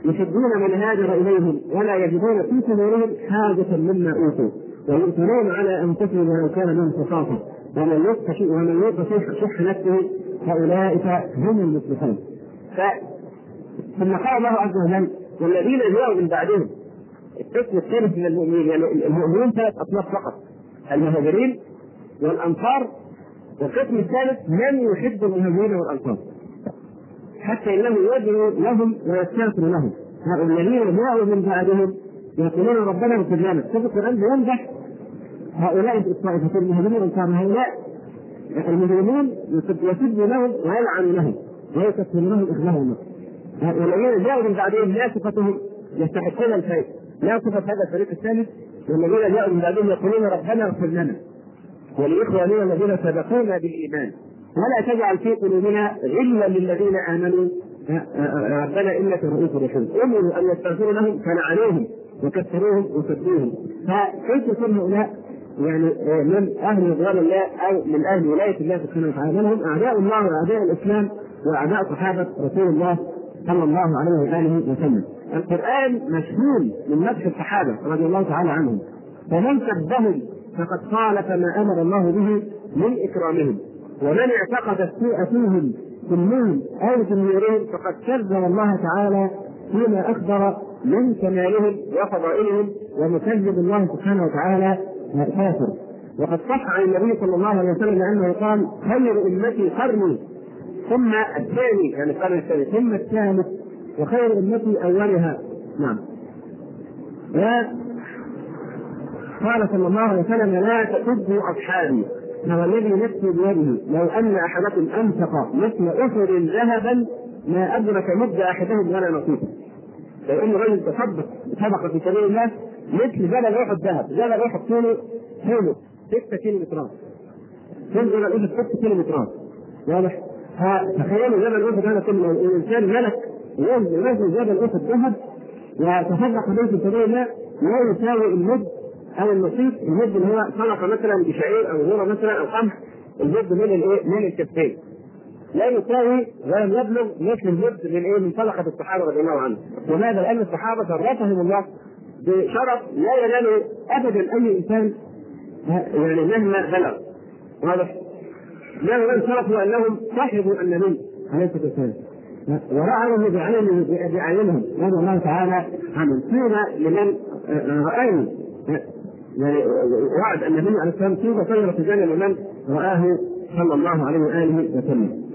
يحبون من هاجر إليهم ولا يجدون في صدورهم حاجة مما أوتوا. ويؤثرون على أنفسهم ولو كان لهم خصاصة. ومن يوق ومن يوق شح نفسه فأولئك هم المفلحون. ثم قال الله عز وجل والذين جاءوا من بعدهم القسم الثالث من المؤمنين يعني المؤمنين ثلاث أصناف فقط المهاجرين والأنصار والقسم الثالث من يحب المهاجرين والأنصار. حتى انه يدعو لهم ويستغفر لهم. الذين جاءوا من بعدهم يقولون ربنا اغفر لنا. شوف القران بيمدح هؤلاء الطائفتين المهاجرين والأنصار هؤلاء المجرمون يسب لهم ويلعن لهم ويكفر لهم اخلاهم والذين جاءوا من بعدهم لا صفتهم يستحقون الخير لا صفة هذا الفريق الثالث والذين جاءوا من بعدهم يقولون ربنا اغفر لنا. ولإخواننا الذين سبقونا بالإيمان. ولا تجعل في قلوبنا غلا للذين آمنوا. ربنا إنك رؤوف رحيم. أمروا أن يستغفروا لهم فلعنوهم وكفروهم وسبوهم فكيف يكون هؤلاء؟ يعني من أهل رضوان الله أو من أهل ولاية الله سبحانه وتعالى؟ من هم أعداء الله وأعداء الإسلام وأعداء صحابة رسول الله صلى الله عليه وآله وسلم. القرآن مشمول من مدح الصحابة رضي الله تعالى عنهم. فمن سبهم فقد خالف ما أمر الله به من إكرامهم. ومن اعتقد السوء فيهم كلهم أو جمهورهم فقد كذب الله تعالى فيما أخبر من كمالهم وفضائلهم ومكذب الله سبحانه وتعالى كافر وقد صح عن النبي صلى الله عليه وسلم أنه قال خير أمتي قرني. ثم الثاني يعني القرن الثاني ثم الثالث وخير امتي أولها نعم قال صلى الله عليه وسلم لا تسبوا أصحابي فوالذي نفسي بيده لو أن أحدكم أنفق مثل احد ذهبا ما أدرك مد أحدهم ولا نصيبه. لو ان رجل تصدق صدقه في سبيل الله مثل جبل احد ذهب، جبل احد طوله طوله 6 كيلو مترات. طول جبل احد 6 كيلو مترات. واضح؟ فتخيلوا جبل احد هذا كله الانسان ملك يوزن جبل احد ذهب به في سبيل الله لا يساوي المد أو النصيب المد اللي هو صدقه مثلا بشعير أو ذره مثلا أو قمح المد من الإيه؟ من الكفين. لا يساوي ولم يبلغ مثل المد من إيه؟ من صدقه الصحابة رضي الله عنهم. وماذا؟ لأن الصحابة شرفهم الله بشرف لا ينال ابدا أي إنسان يعني مهما بلغ. واضح؟ لا ينال شرفه أنهم صحبوا النبي عليه الصلاه والسلام. ورأوا بعينهم بأعينهم رضي الله تعالى عنهم قيل لمن رآه يعني وعد النبي عليه الصلاة والسلام طيبه طيبه الجنة لمن رآه صلى الله عليه وآله وسلم.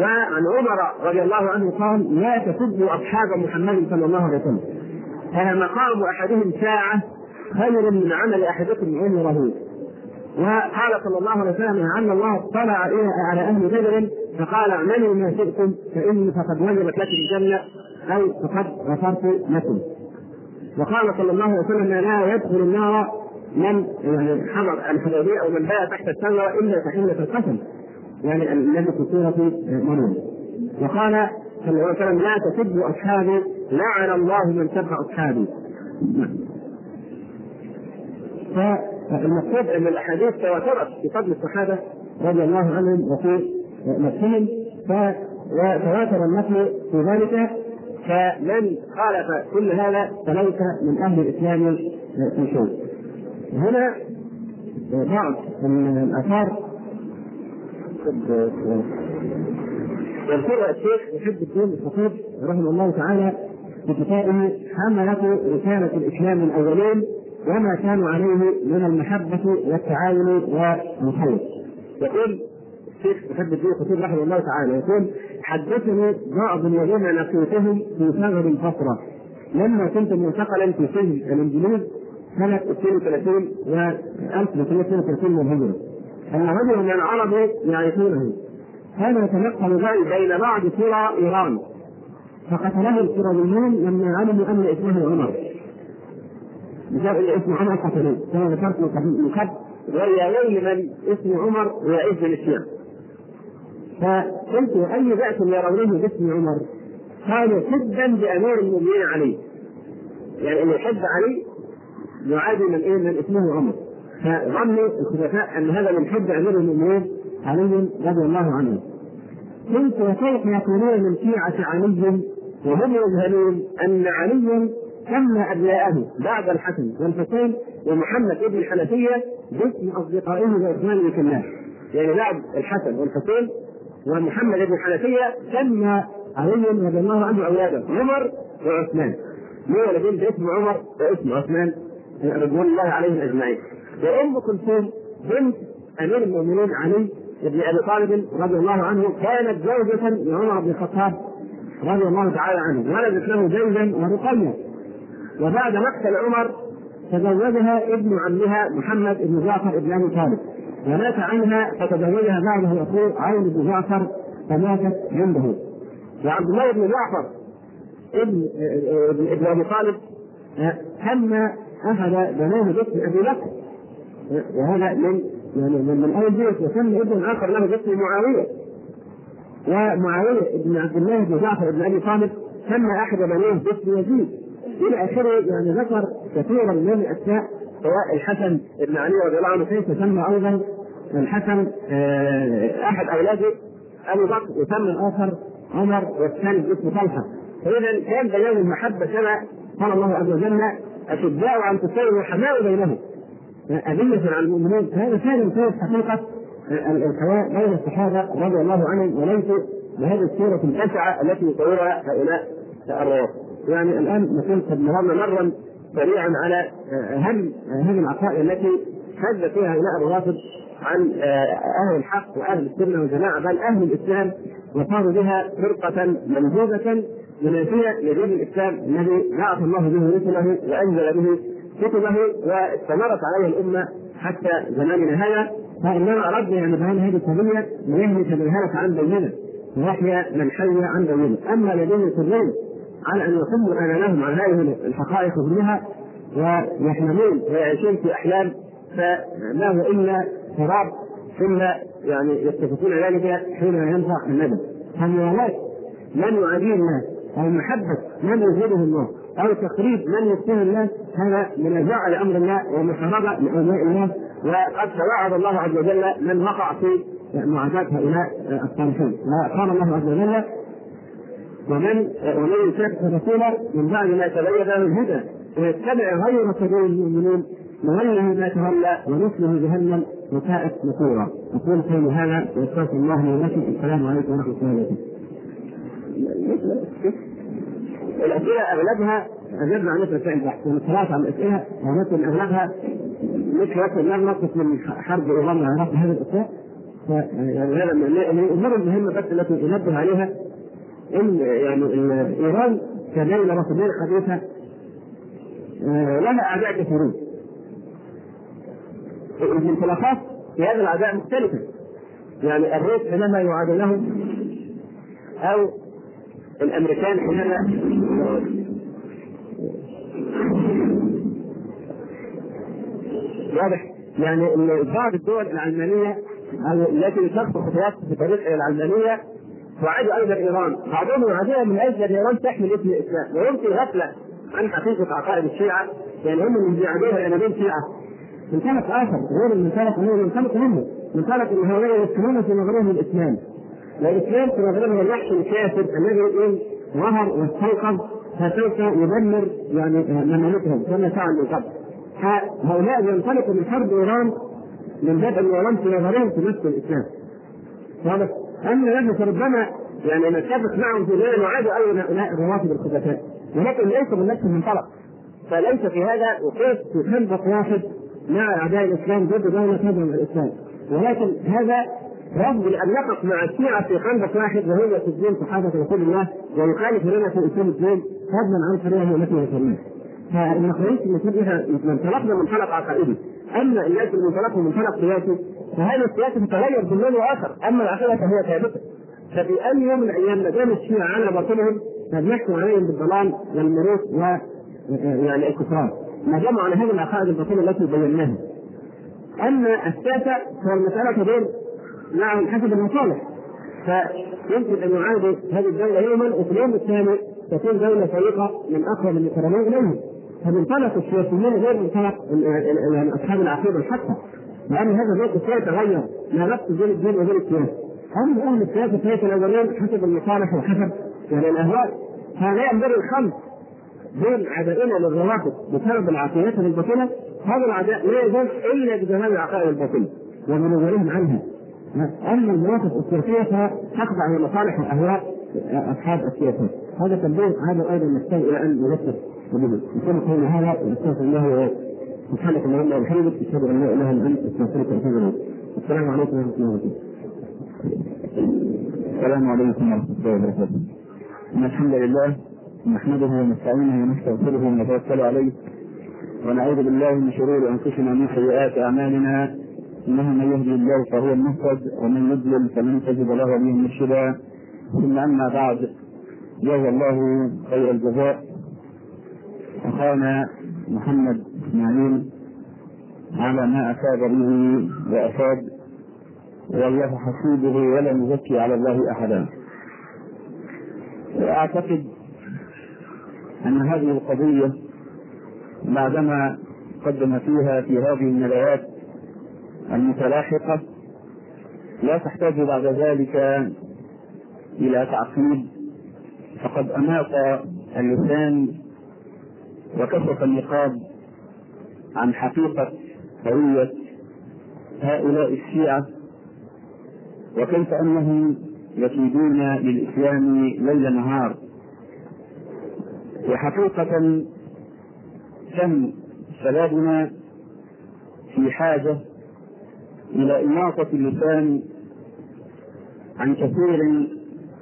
وعن عمر رضي الله عنه قال لا تسبوا أصحاب محمد صلى الله عليه وسلم. فمقام أحدهم ساعة خير من عمل أحدكم عمره. وقال صلى الله عليه وسلم ان الله اطلع على أهل بدر فقال اعملوا ما شئتم فإني فقد وجبت لكم الجنة أو فقد غفرت لكم. وقال صلى الله عليه وسلم لا يدخل النار من يعني حضر الحديبية أو من باع تحت الشجره إلا تحله القسم يعني الذي في سوره مريم. وقال صلى الله عليه وسلم لا تسبوا أصحابي لعن الله من سب أصحابي. فالمقصود إن الأحاديث تواترت في فضل الصحابة رضي الله عنهم وفي نفسهم وتواتر النقل في ذلك فمن خالف كل هذا فليس من أهل الإسلام في شيء. هنا بعض الآثار يذكرها الشيخ محب الدين الخطيب رحمه الله تعالى في كتابه حملة رسالة الإسلام الأولين وما كانوا عليه من المحبة والتعاون والخير. يقول الشيخ محب الدين الخطيب رحمه الله تعالى يقول حدثني بعض الذين لقيتهم في ثغر البصرة لما كنت معتقلا في سجن الإنجليز سنة 32 و 1932 من الهجرة. أن رجلا من العرب يعرفونه كان يتنقل بين بعض قرى إيران فقتله القرظيون لما علموا أن اسمه عمر. ان اسمه عمر قتلوه كما ذكرت من قبل ويا ويل من اسم عمر ويعز الاسلام. فقلت أي بأس يرونه باسم عمر؟ قالوا حبا بأمير المؤمنين علي. يعني ان يحب علي يعادي من إيه من اسمه عمر. فظنوا الخلفاء أن هذا من حب أمير المؤمنين علي رضي الله عنه. قلت وكيف يقولون من شيعة علي وهم يجهلون أن عليا سمى أبناءه بعد الحسن والحسين ومحمد ابن الحنفيه باسم أصدقائه وإخوانه الله. يعني بعد الحسن والحسين ومحمد بن الحنفيه سمى علي رضي الله عنه أولاده عمر وعثمان. مو ولدين باسم عمر واسم عثمان. رضوان الله عليهم أجمعين. وأم كلثوم بنت أمير المؤمنين علي بن أبي طالب رضي الله عنه كانت زوجة لعمر بن الخطاب رضي الله تعالى عنه. ولدت له زوجا ورقية وبعد مقتل عمر تزوجها ابن عمها محمد بن جعفر بن أبي طالب. ومات عنها فتزوجها بعده اخوه عون بن جعفر فماتت عنده. وعبد الله بن جعفر ابن ابن أبي طالب سمى احد بنيه باسم أبي بكر. وهذا من يعني من من اول بيت وسمى ابن اخر له باسم معاوية. ومعاوية بن عبد الله بن جعفر بن أبي طالب سمى احد بنيه باسم يزيد. إلى آخره يعني ذكر كثيرا من الاسماء سواء الحسن بن علي رضي الله عنه كيف أيضا؟ الحسن أحد أولاده ابو بكر وسمى الآخر عمر والثاني باسم طلحة. فاذا كان بيان المحبه كما قال الله عز وجل اشداء عن تساوي وحماء بينهم. أذلة على المؤمنين هذا كان يمثل حقيقة الحياة بين الصحابة رضي الله عنهم وليسوا بهذه الصورة البشعة التي يصورها هؤلاء الروافض. يعني الآن نكون قد مررنا مرا سريعا على أهم هذه العقائد التي حد فيها هؤلاء الروافض عن أهل الحق وأهل السنة والجماعة بل أهل الإسلام وصاروا بها فرقة منهوبة منافية لدين الإسلام الذي بعث الله به رسله وأنزل به كتبه واستمرت عليه الأمة حتى زماننا هذا. فانما اردنا يعني بهذه هذه القضية ليهلك من هلك عن بينه ويحيى من حي عن بينه أما الذين يصرون على أن يصموا امامهم عن هذه الحقائق كلها ويحلمون ويعيشون في أحلام فما هو إلا تراب ثم يعني يتفقون ذلك حين ينفع الندم. فموالاة من يعاديه الله أو محبه من يزيده الله أو تقريب من يسلم الله هذا منازعه لأمر الله ومحاربة لأولياء الله وقد توعد الله عز وجل من وقع في معاداة هؤلاء الصالحين. وقال الله عز وجل ومن ومن يشاكك الرسول من بعد ما تبين له الهدى ويتبع غير سبيل المؤمنين نوله ما تولى ونصله جهنم وساءت مصيرا أقول قولي هذا وأستغفر الله لي ولكم. السلام عليكم ورحمة الله وبركاته. الأسئلة أغلبها اجبنا عن مثل فعل بحث ثلاثة عن الأسئلة ولكن أغلبها مش وقت نقص من حرب إيران العراق هذا الأسئلة. يعني هذا من الأمور المهمة بس التي أنبه عليها. يعني إيران كدوله رسميه حديثه لها أعداء كثيرون. الانطلاقات في هذا الأعداء مختلفة. يعني الروس حينما يعادونهم أو الأمريكان حينما واضح. يعني بعض الدول العلمانية التي تخطو خطوات في طريق العلمانية تعاد أيضا إيران، بعضهم يعاديها من أجل أن إيران تحمل اسم الإسلام، ويمكن غفله عن حقيقة عقائد الشيعة يعني هم اللي بيعادوها دول شيعه. منطلق آخر غير المنطلق هو منطلق هم، منطلق ان هؤلاء يسلمون في نظرهم الإسلام. والاسلام في نظرهم الوحش الكافر الذي ظهر واستيقظ فسوف يدمر يعني مملكتهم كما فعل من قبل. هؤلاء ينطلقوا من حرب إيران من باب ان ايران في نظرهم تمثل الإسلام. واضح؟ اما نحن فربما يعني نتفق معهم في ذلك نعاد أيضا هؤلاء الرواتب الخبثاء ولكن ليس من نفس المنطلق فليس في هذا في خندق واحد مع أعداء الإسلام ضد دولة تدعم الإسلام. ولكن هذا رفض ان نقف مع الشيعة في خندق واحد وهو يسجون صحابه رسول الله ويخالف لنا في اصول الدين فضلا عن طريقه التي وصلناه. فالمخرجين المفروض إحنا منطلقنا منطلق عقائدي أما الناس اللي منطلقهم منطلق سياسي فهذا السياسي تتغير من لون اخر أما العقيدة فهي ثابتة. ففي أي يوم من الأيام ما دام الشيعه على باطلهم فبنحكم عليهم بالضلال والمروق و يعني الكفران. ما داموا على هذه العقائد الباطلة التي بيناها أما السياسة فالمسألة تدور معهم حسب المصالح. فيمكن أن يعادوا هذه الدولة يوما وفي اليوم الثاني تكون دولة فريقة من اقرب المقربين إليهم. فمنطلق السياسيين غير منطلق يعني أصحاب العقيدة الحقة. لأن هذا الوقت سيتغير لا نفس بين الدين وبين السياسة. هم أهل السياسة سيتناولون حسب المصالح وحسب يعني الأهواء. فلا ينبغي الخلط بين عدائنا للروافض بسبب العقيدة الباطلة هذا العداء لا يزول إلا بجهاد العقائد الباطلة ومنورهم عنها. أما المواقف السياسيه فتخضع لمصالح واهواء أصحاب السياسة. هذا تنبيه. هذا أيضا نحتاج إلى أن نذكر. نقول قولنا هذا ونستغفر الله سبحانك اللهم وبحمدك اشهد ان لا اله الا انت استغفرك واتوب اليك السلام عليكم ورحمة الله وبركاته. السلام عليكم ورحمة الله وبركاته. إن الحمد لله نحمده ونستعينه ونستغفره ونتوكل عليه. ونعوذ بالله من شرور أنفسنا ومن سيئات أعمالنا. إنه من يهدي الله فهو المهتد ومن يضلل فلن تجد له وليا مرشدا. ثم أما بعد جزا الله خير الجزاء. أخانا محمد اسماعيل على ما أفاد به وأفاد والله حسيبه ولا نزكي على الله أحدا. وأعتقد أن هذه القضية بعدما قدم فيها في هذه الندوات المتلاحقة لا تحتاج بعد ذلك إلى تعقيد فقد أماط اللسان وكشف النقاب عن حقيقة هويه هؤلاء الشيعة وكيف أنهم يكيدون للإسلام ليل نهار. وحقيقة كم شبابنا في حاجة إلى اماطه اللسان عن كثير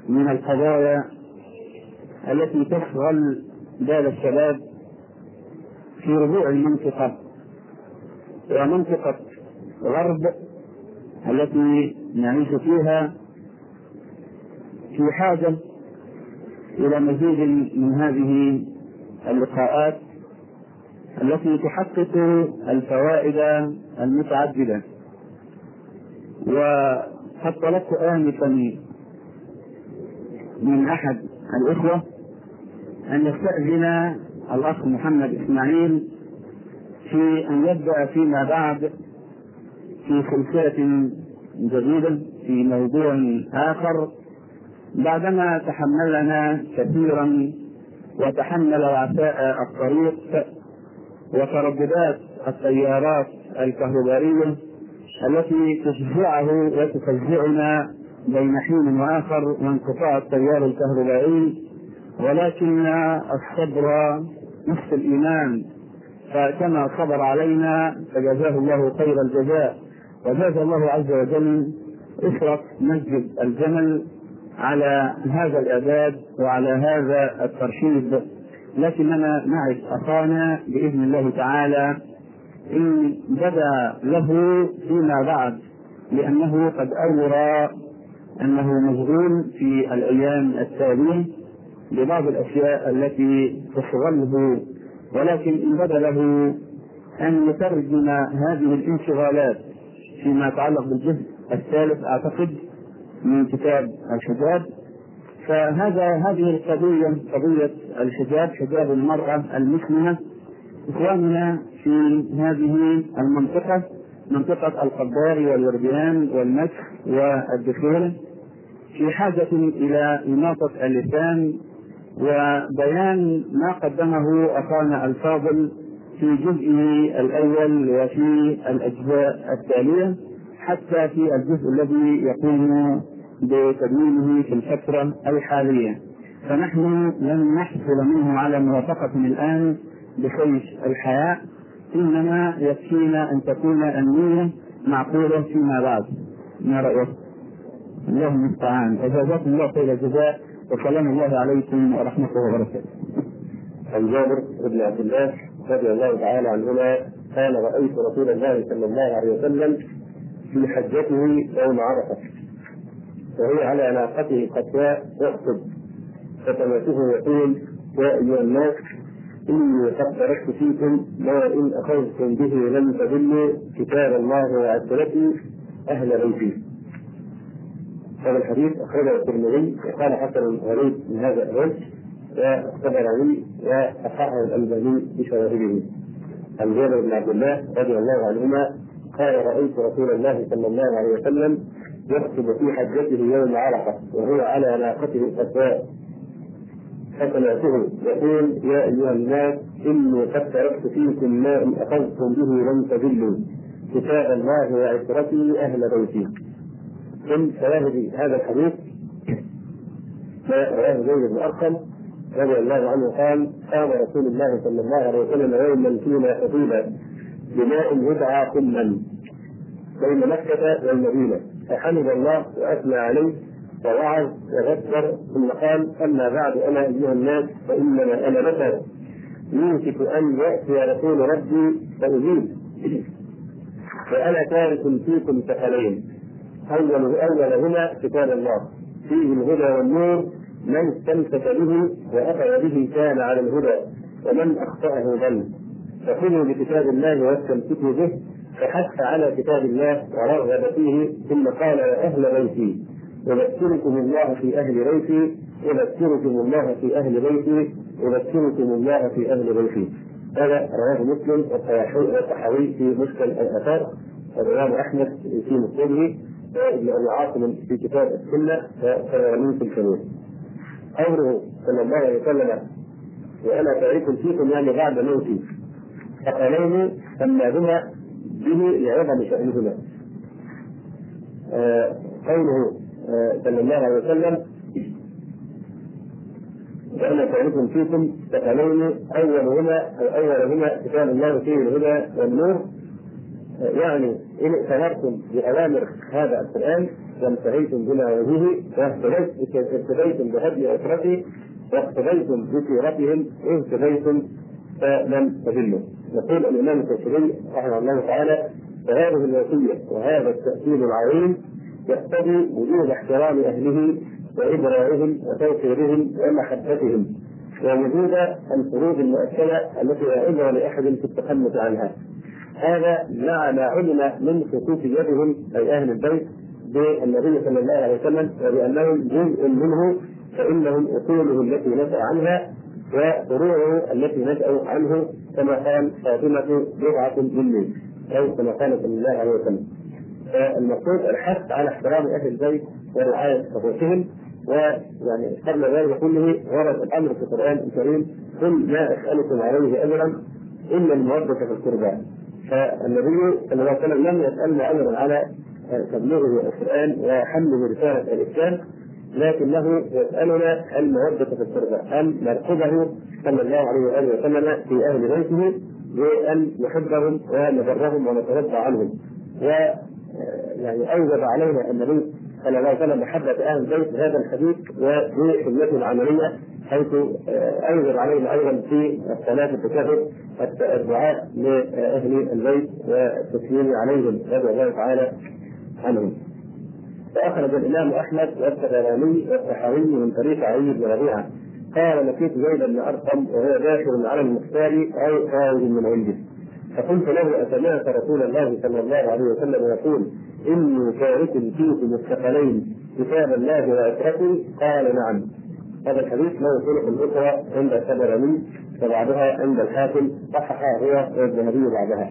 من القضايا التي تشغل بال الشباب في ربوع المنطقة ومنطقه غرب التي نعيش فيها في حاجة إلى مزيد من هذه اللقاءات التي تحقق الفوائد المتعددة. وقد طلبت آنفا من أحد الإخوة أن يستأذن الأخ محمد إسماعيل في أن يبدأ فيما بعد في سلسلة جديدة في موضوع آخر. بعدما تحملنا كثيرا وتحمل وعثاء الطريق وترددات التيارات الكهربائية التي تفزعه وتفزعنا بين حين وآخر وانقطاع التيار الكهربائي ولكن الصبر نصف الإيمان فكما صبر علينا فجزاه الله خير الجزاء. وجاز الله عز وجل اسره مسجد الجمل على هذا الإعداد وعلى هذا الترشيد. لكننا نعرف أخانا بإذن الله تعالى إن بدا له فيما بعد لأنه قد أورى أنه مشغول في الأيام التالية ببعض الأشياء التي تشغله ولكن إن بدا له أن يترجم هذه الانشغالات فيما يتعلق بالجزء الثالث أعتقد من كتاب الحجاب. فهذا هذه القضية قضية الحجاب حجاب المرأة المسلمة إخواننا في هذه المنطقة منطقة القبار والورديان والمسح والدخول في حاجة إلى إماطة اللسان وبيان ما قدمه أخانا الفاضل في جزئه الأول وفي الأجزاء التالية حتى في الجزء الذي يقوم بتدوينه في الفترة الحالية. فنحن لن نحصل منه على موافقة الآن بسيف الحياء إنما يكفينا أن تكون النية معقولة فيما بعد. ما رأيك؟ الله المستعان وجزاكم الله خير الجزاء. وسلام الله عليكم ورحمة الله وبركاته. عن جابر بن عبد الله رضي الله تعالى عنهما قال رأيت رسول الله صلى الله عليه وسلم في حجته يوم عرفة وهي على ناقته قسواء يخطب فسمعته يقول يا أيها الناس إني قد تركت فيكم ما إن أخذتم به لن تضلوا كتاب الله وعدلتي أهل بيتي. هذا الحديث أخرجه الترمذي وقال حسن غريب من هذا الوجه والطبراني وصححه الألباني بشواهده. عن جابر بن عبد الله رضي الله عنهما قال رأيت رسول الله صلى الله عليه وسلم يخطب في حجته يوم عرفة وهو على ناقته القسواء فسمعته يقول يا أيها الناس إني قد تركت فيكم ما ان أخذتم به لن تضلوا كتاب الله وعترتي أهل بيتي. من شواهد هذا الحديث رواه زيد بن ارقم رضي الله عنه قال قام رسول الله صلى الله عليه وسلم يوما فينا خطيبا بماء يدعى قما بين مكة والمدينة فحمد الله وأثنى عليه ووعظ وذكر ثم قال أما بعد أنا أيها الناس فإنما أنا بشر يوشك أن يأتي رسول ربي فأجيب فأنا تارك فيكم ثقلين. أول اولهما كتاب الله. فيه الهدى والنور من استمسك به وأخذ به كان على الهدى ومن أخطأه ضل. فخذوا بكتاب الله واستمسكوا به فحث على كتاب الله ورغب فيه ثم قال يا أهل بيتي أذكركم الله في أهل بيتي أذكركم الله في أهل بيتي أذكركم الله في أهل بيتي. هذا رواه مسلم والطحاوي في مشكل الآثار والإمام أحمد في مسلمه وابن أبي عاصم في كتاب السنة وسلامين في الكبير قوله صلى الله عليه وسلم وأنا تارك فيكم يعني بعد موتي. فقالين سماهما به لعظم شأنهما. آه قوله صلى الله عليه وسلم وأنا سألكم فيكم. ثقلين أولهما أو أولهما كتاب الله فيه الهدى والنور. يعني إن ائتمرتم بأوامر هذا القرآن وانتهيتم بنواهيه واهتديتم بهدي أسرته واقتديتم بسيرتهم اهتديتم فلم تضلوا. يقول الإمام الشافعي رحمه الله تعالى فهذه الوصية وهذا التاكيد العظيم يقتضي وجوب احترام أهله وابراءهم وتوقيرهم ومحبتهم ووجود الفروض المؤكدة التي لا عذر لأحد في التخلف عنها. هذا مع ما علم من خصوصيتهم أي أهل البيت بالنبي صلى الله عليه وسلم وبأنهم جزء منه فإنهم اصوله التي نشا عنها وفروعه التي نشا عنه كما قال فاطمة بضعة مني أو كما قال صلى الله عليه وسلم. فالمقصود الحث على احترام أهل البيت ورعاية حقوقهم ويعني قبل ذلك كله ورد الأمر في القرآن الكريم قل ما أسألكم عليه أجرا الا المودة في القربى فالنبي صلى الله عليه وسلم لم يسألنا اجرا على تبليغه القرآن وحمله رسالة الإسلام لكنه يسألنا المودة في القربى أن نرقبه صلى الله عليه وآله وسلم في أهل بيته بأن نحبهم ونبرهم ونترضى عنهم. و يعني أوجب علينا النبي الله عليه وسلم محبه أهل البيت بهذا الحديث وبخدمته العملية حيث اوجب علينا أيضا في الصلاة التشهد الدعاء لأهل البيت والتسليم عليهم رضي الله تعالى عنهم. فأخرج الإمام أحمد والطبراني والطحاوي من طريق علي بن ربيعة قال لقيت زيد بن أرقم وهو داخل على المختار أو خارج من عنده فقلت له أسمعت رسول الله صلى الله عليه وسلم يقول إني تارك فيكم الثقلين كتاب الله وعترتي قال نعم. هذا الحديث له طرق أخرى عند الطبراني وبعدها عند الحاكم صححها هو والذهبي بعدها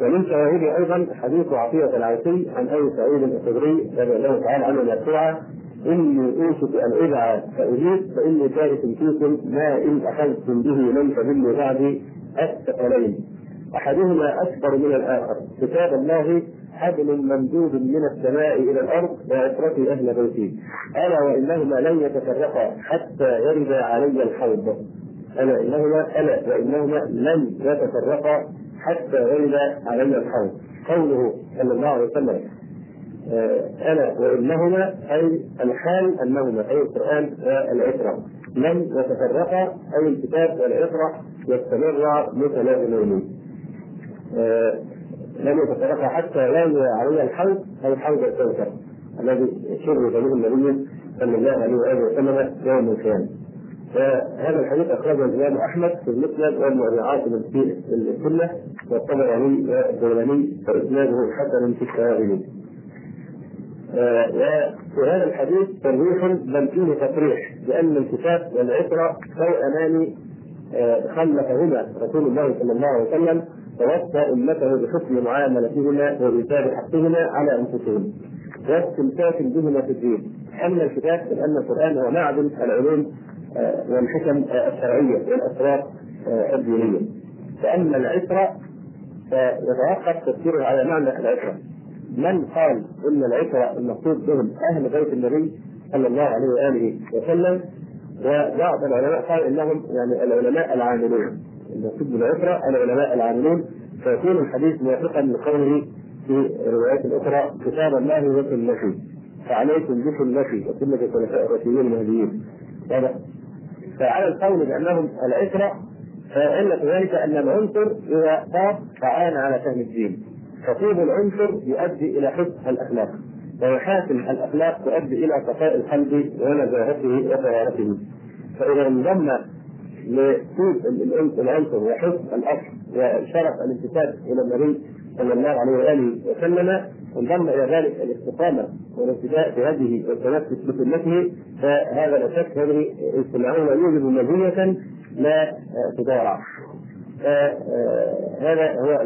ومن شواهده أيضا حديث عطية العوفي عن أبي سعيد الخدري رضي الله تعالى عنه مرفوعا إني أوشك أن أدعى فأجيب فإني تارك فيكم ما إن أخذتم به لن تضلوا بعدي الثقلين أحدهما أكبر من الآخر. كتاب الله حبل ممدود من السماء إلى الأرض وعترتي أهل بيتي ألا وإنهما لن يتفرقا حتى يرد علي الحوض. ألا انهما ألا وإنهما لن يتفرقا حتى يرد علي الحوض. قوله صلى الله عليه وسلم ألا وإنهما أي الحال أنهما أي القرآن والعتره لن يتفرقا أي الكتاب والعتره يستمرا متلازمين لم يتفرقا حتى يروي علي الحوض أو حوض الكوثر الذي شرب به النبي صلى الله عليه وآله وسلم يوم القيامة. فهذا الحديث أخرجه الإمام أحمد في المسند وابن عاصم في السنة والطبراني والدولاني فإسناده حسن في الشواهد. وفي هذا الحديث تلويح بل فيه تصريح بان الكتاب والعتره توأمان خلفهما رسول الله صلى الله عليه وسلم ووصى أمته بحسن معاملتهما وايجاد حقهما على انفسهم واستمساك بهما في الدين. أما الكتاب فإن القرآن هو معدن العلوم والحكم الشرعية والأسرار الدينية. فأما العتره فيتوقف تفسيره على معنى العتره من قال إن العتره المقصود بهم أهل بيت النبي صلى الله عليه وآله وسلم وبعض العلماء قال إنهم يعني العلماء العاملون. المقصود بالعترة العلماء العاملون فيكون الحديث موافقا لقوله في الروايات الاخرى كتاب الله وسنته فعليكم بسنتي وسنة الخلفاء الراشدين المهديين. فعلى القول بأنهم العترة فعلة ذلك أن العنصر إذا طاب فعان على فهم الدين. فطيب العنصر يؤدي إلى حسن الأخلاق. ومحاسن الأخلاق تؤدي إلى صفاء القلب ونزاهته وطهارته. فإذا انضم لطيب العنصر وحسن الاصل وشرف الانتساب إلى النبي صلى الله عليه وآله وسلم انضم إلى ذلك الاستقامة والابتداء بهديه والتمسك بسنته فهذا لا شك هذه اجتماعون يوجد مزية لا تضارع هذا هو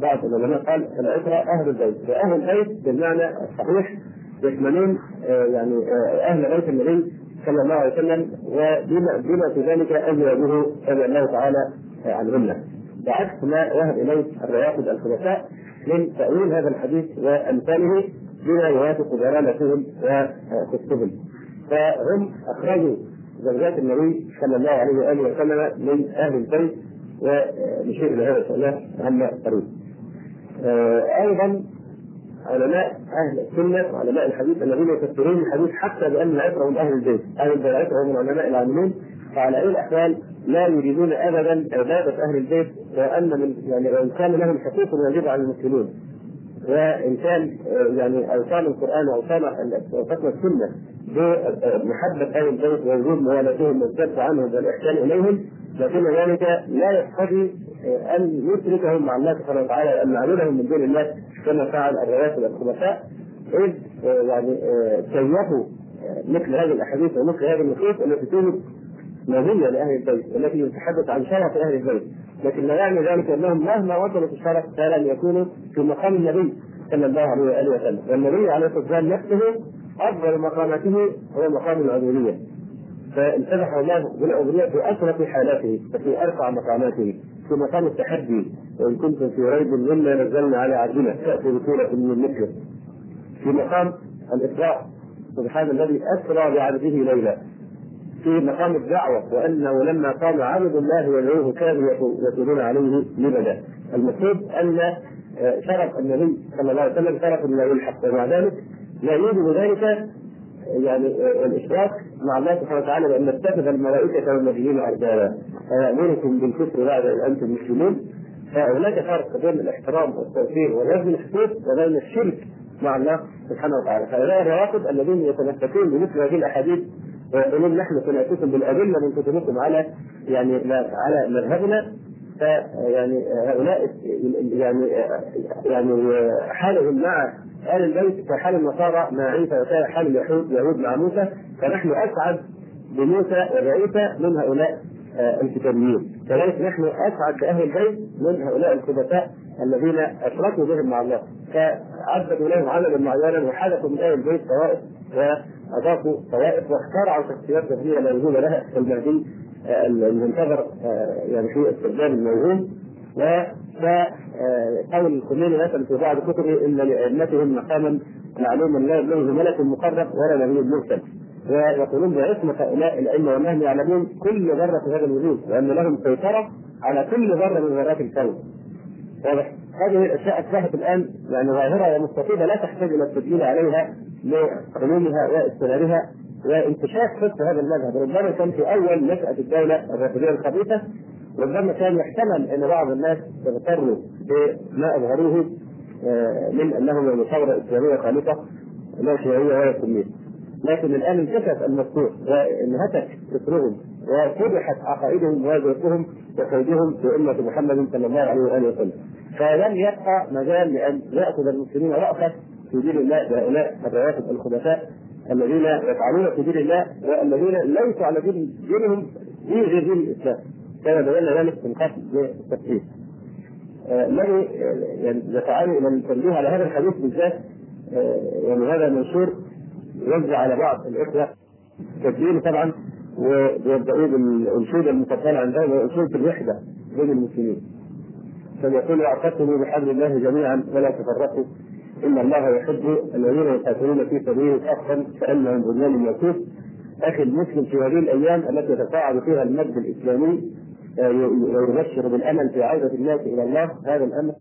بعض العلماء قال العترة أهل البيت فأهل البيت بالمعنى الصحيح يشملون يعني أهل بيت النبي صلى الله عليه وسلم وبما بما في ذلك أزواجه رضي الله تعالى عنهن بعكس ما ذهب إليه الروافد الخلفاء من تأويل هذا الحديث وأمثاله بما يوافق ضلالتهم وكتبهم فهم أخرجوا زوجات النبي صلى الله عليه وآله وسلم من أهل البيت ونشير إلى هذا السؤال عما قريب. أيضا علماء أهل السنة وعلماء الحديث الذين يفسرون الحديث حتى بأن العتره من أهل البيت، أهل العتره هم العلماء العاملين فعلى أي الاحوال لا يريدون ابدا عبادة أهل البيت وأن من يعني وإن كان لهم حقوق واجبه على المسلمين. وإن كان يعني أوصال القرآن وأوصال اوصال السنة بمحبة أهل البيت ووجود موالاتهم والذب عنهم والإحسان إليهم لكن ذلك لا يقتضي أن يشركهم مع الله سبحانه وتعالى وأن نعبدهم من دون الله. كما فعل الروافد الخلفاء إذ يعني كيفوا مثل هذه الأحاديث ومثل هذه النصوص التي توجد مزية لأهل البيت التي يتحدث عن شرف أهل البيت. لكن لا يعني ذلك أنهم مهما وصلوا في الشرف فلن يكونوا في مقام النبي صلى الله عليه وآله وسلم. والنبي عليه الصلاة والسلام نفسه أفضل مقاماته هو مقام العبوديه فامتدح الله بالعبوديه في أشرف حالاته وفي أرفع مقاماته. في مقام التحدي. وان كنتم في ريب مما نزلنا على عبدنا. تأتي بسوره من مثله في مقام الإسراء. سبحان الذي أسرى بعبده ليلا. في مقام الدعوة. وأنه لما قام عبد الله يدعوه كانوا يقولون عليه لبدا. المقصود أن شرف النبي صلى الله عليه وسلم شرف لا يلحق. ومع ذلك لا يوجب ذلك يعني الاشراك مع الله سبحانه وتعالى بان نتخذ الملائكة والنبيين أربابا. فيامركم بالكفر بعد ان أنتم مسلمون. فهناك فرق بين الاحترام والتوفير ولازم الحقوق وبين الشرك مع الله سبحانه وتعالى. فهؤلاء الروافض الذين يتمسكون بمثل هذه الأحاديث. ويقولون نحن سناتيكم بالأدلة من كتبكم على يعني على مذهبنا. فيعني هؤلاء يعني يعني حالهم مع أهل البيت كحال النصارى مع عيسى وكان حال اليهود يهود مع موسى. فنحن أسعد بموسى وبعيسى من هؤلاء. الكتابيين. كذلك نحن أسعد بأهل البيت من هؤلاء الخبثاء الذين أشركوا بهم مع الله. فعبدوا لهم عملا معينا وحدثوا من أهل البيت طوائف وأضافوا طوائف واخترعوا شخصيات كثيره لا وجود لها المهدي المنتظر يعني في استخدام الموهوم وقول الخميني مثلا في بعض كتبه إن لأئمتهم مقاما معلوما لا يبلغه ملك مقرب ولا نبي مرسل. ويقولون بعصمة هؤلاء الأئمة وأنهم يعلمون كل ذرة في هذا الوجود وأن لهم سيطرة على كل ذرة من ذرات الكون. واضح؟ هذه الأشياء أصبحت الآن يعني ظاهرة ومستفيدة لا تحتاج إلى التسجيل عليها لعلومها واستمرارها وانتشار خط هذا المذهب ربما كان في أول نشأة الدولة الرافضية الخبيثة ربما كان يحتمل أن بعض الناس يغتروا بما أظهروه من أنهم من ثورة إسلامية خالصة لا شيوعية ولا سنية. لكن الآن انكشف المفتوح وانهتك فكرهم وفضحت عقائدهم وذوقهم وكيدهم في امه محمد صلى الله عليه وآله وسلم. فلم يبقى مجال لأن يأخذ المسلمين رأفة في دين الله بهؤلاء الروافد الخبثاء الذين يفعلون في دين الله والذين ليسوا على دين دينهم دين غير دين الإسلام. كما بينا ذلك في الخط بالتفصيل. الذي يعني دفعني إلى التنبيه على هذا الحديث بالذات يعني هذا منشور يوزع على بعض الإخوة تسجيل طبعا ويبدأوا بالأنشودة المفضله عندهم وأنشودة الوحدة بين المسلمين. فليقول اعتصموا بحبل الله جميعا ولا تفرقوا إن الله يحب الذين يقاتلون في سبيله صفا كأنهم بنيان مرصوص. أخي المسلم في هذه الأيام التي يتصاعد فيها المجد الإسلامي ويبشر بالأمل في عودة الناس إلى الله هذا الامل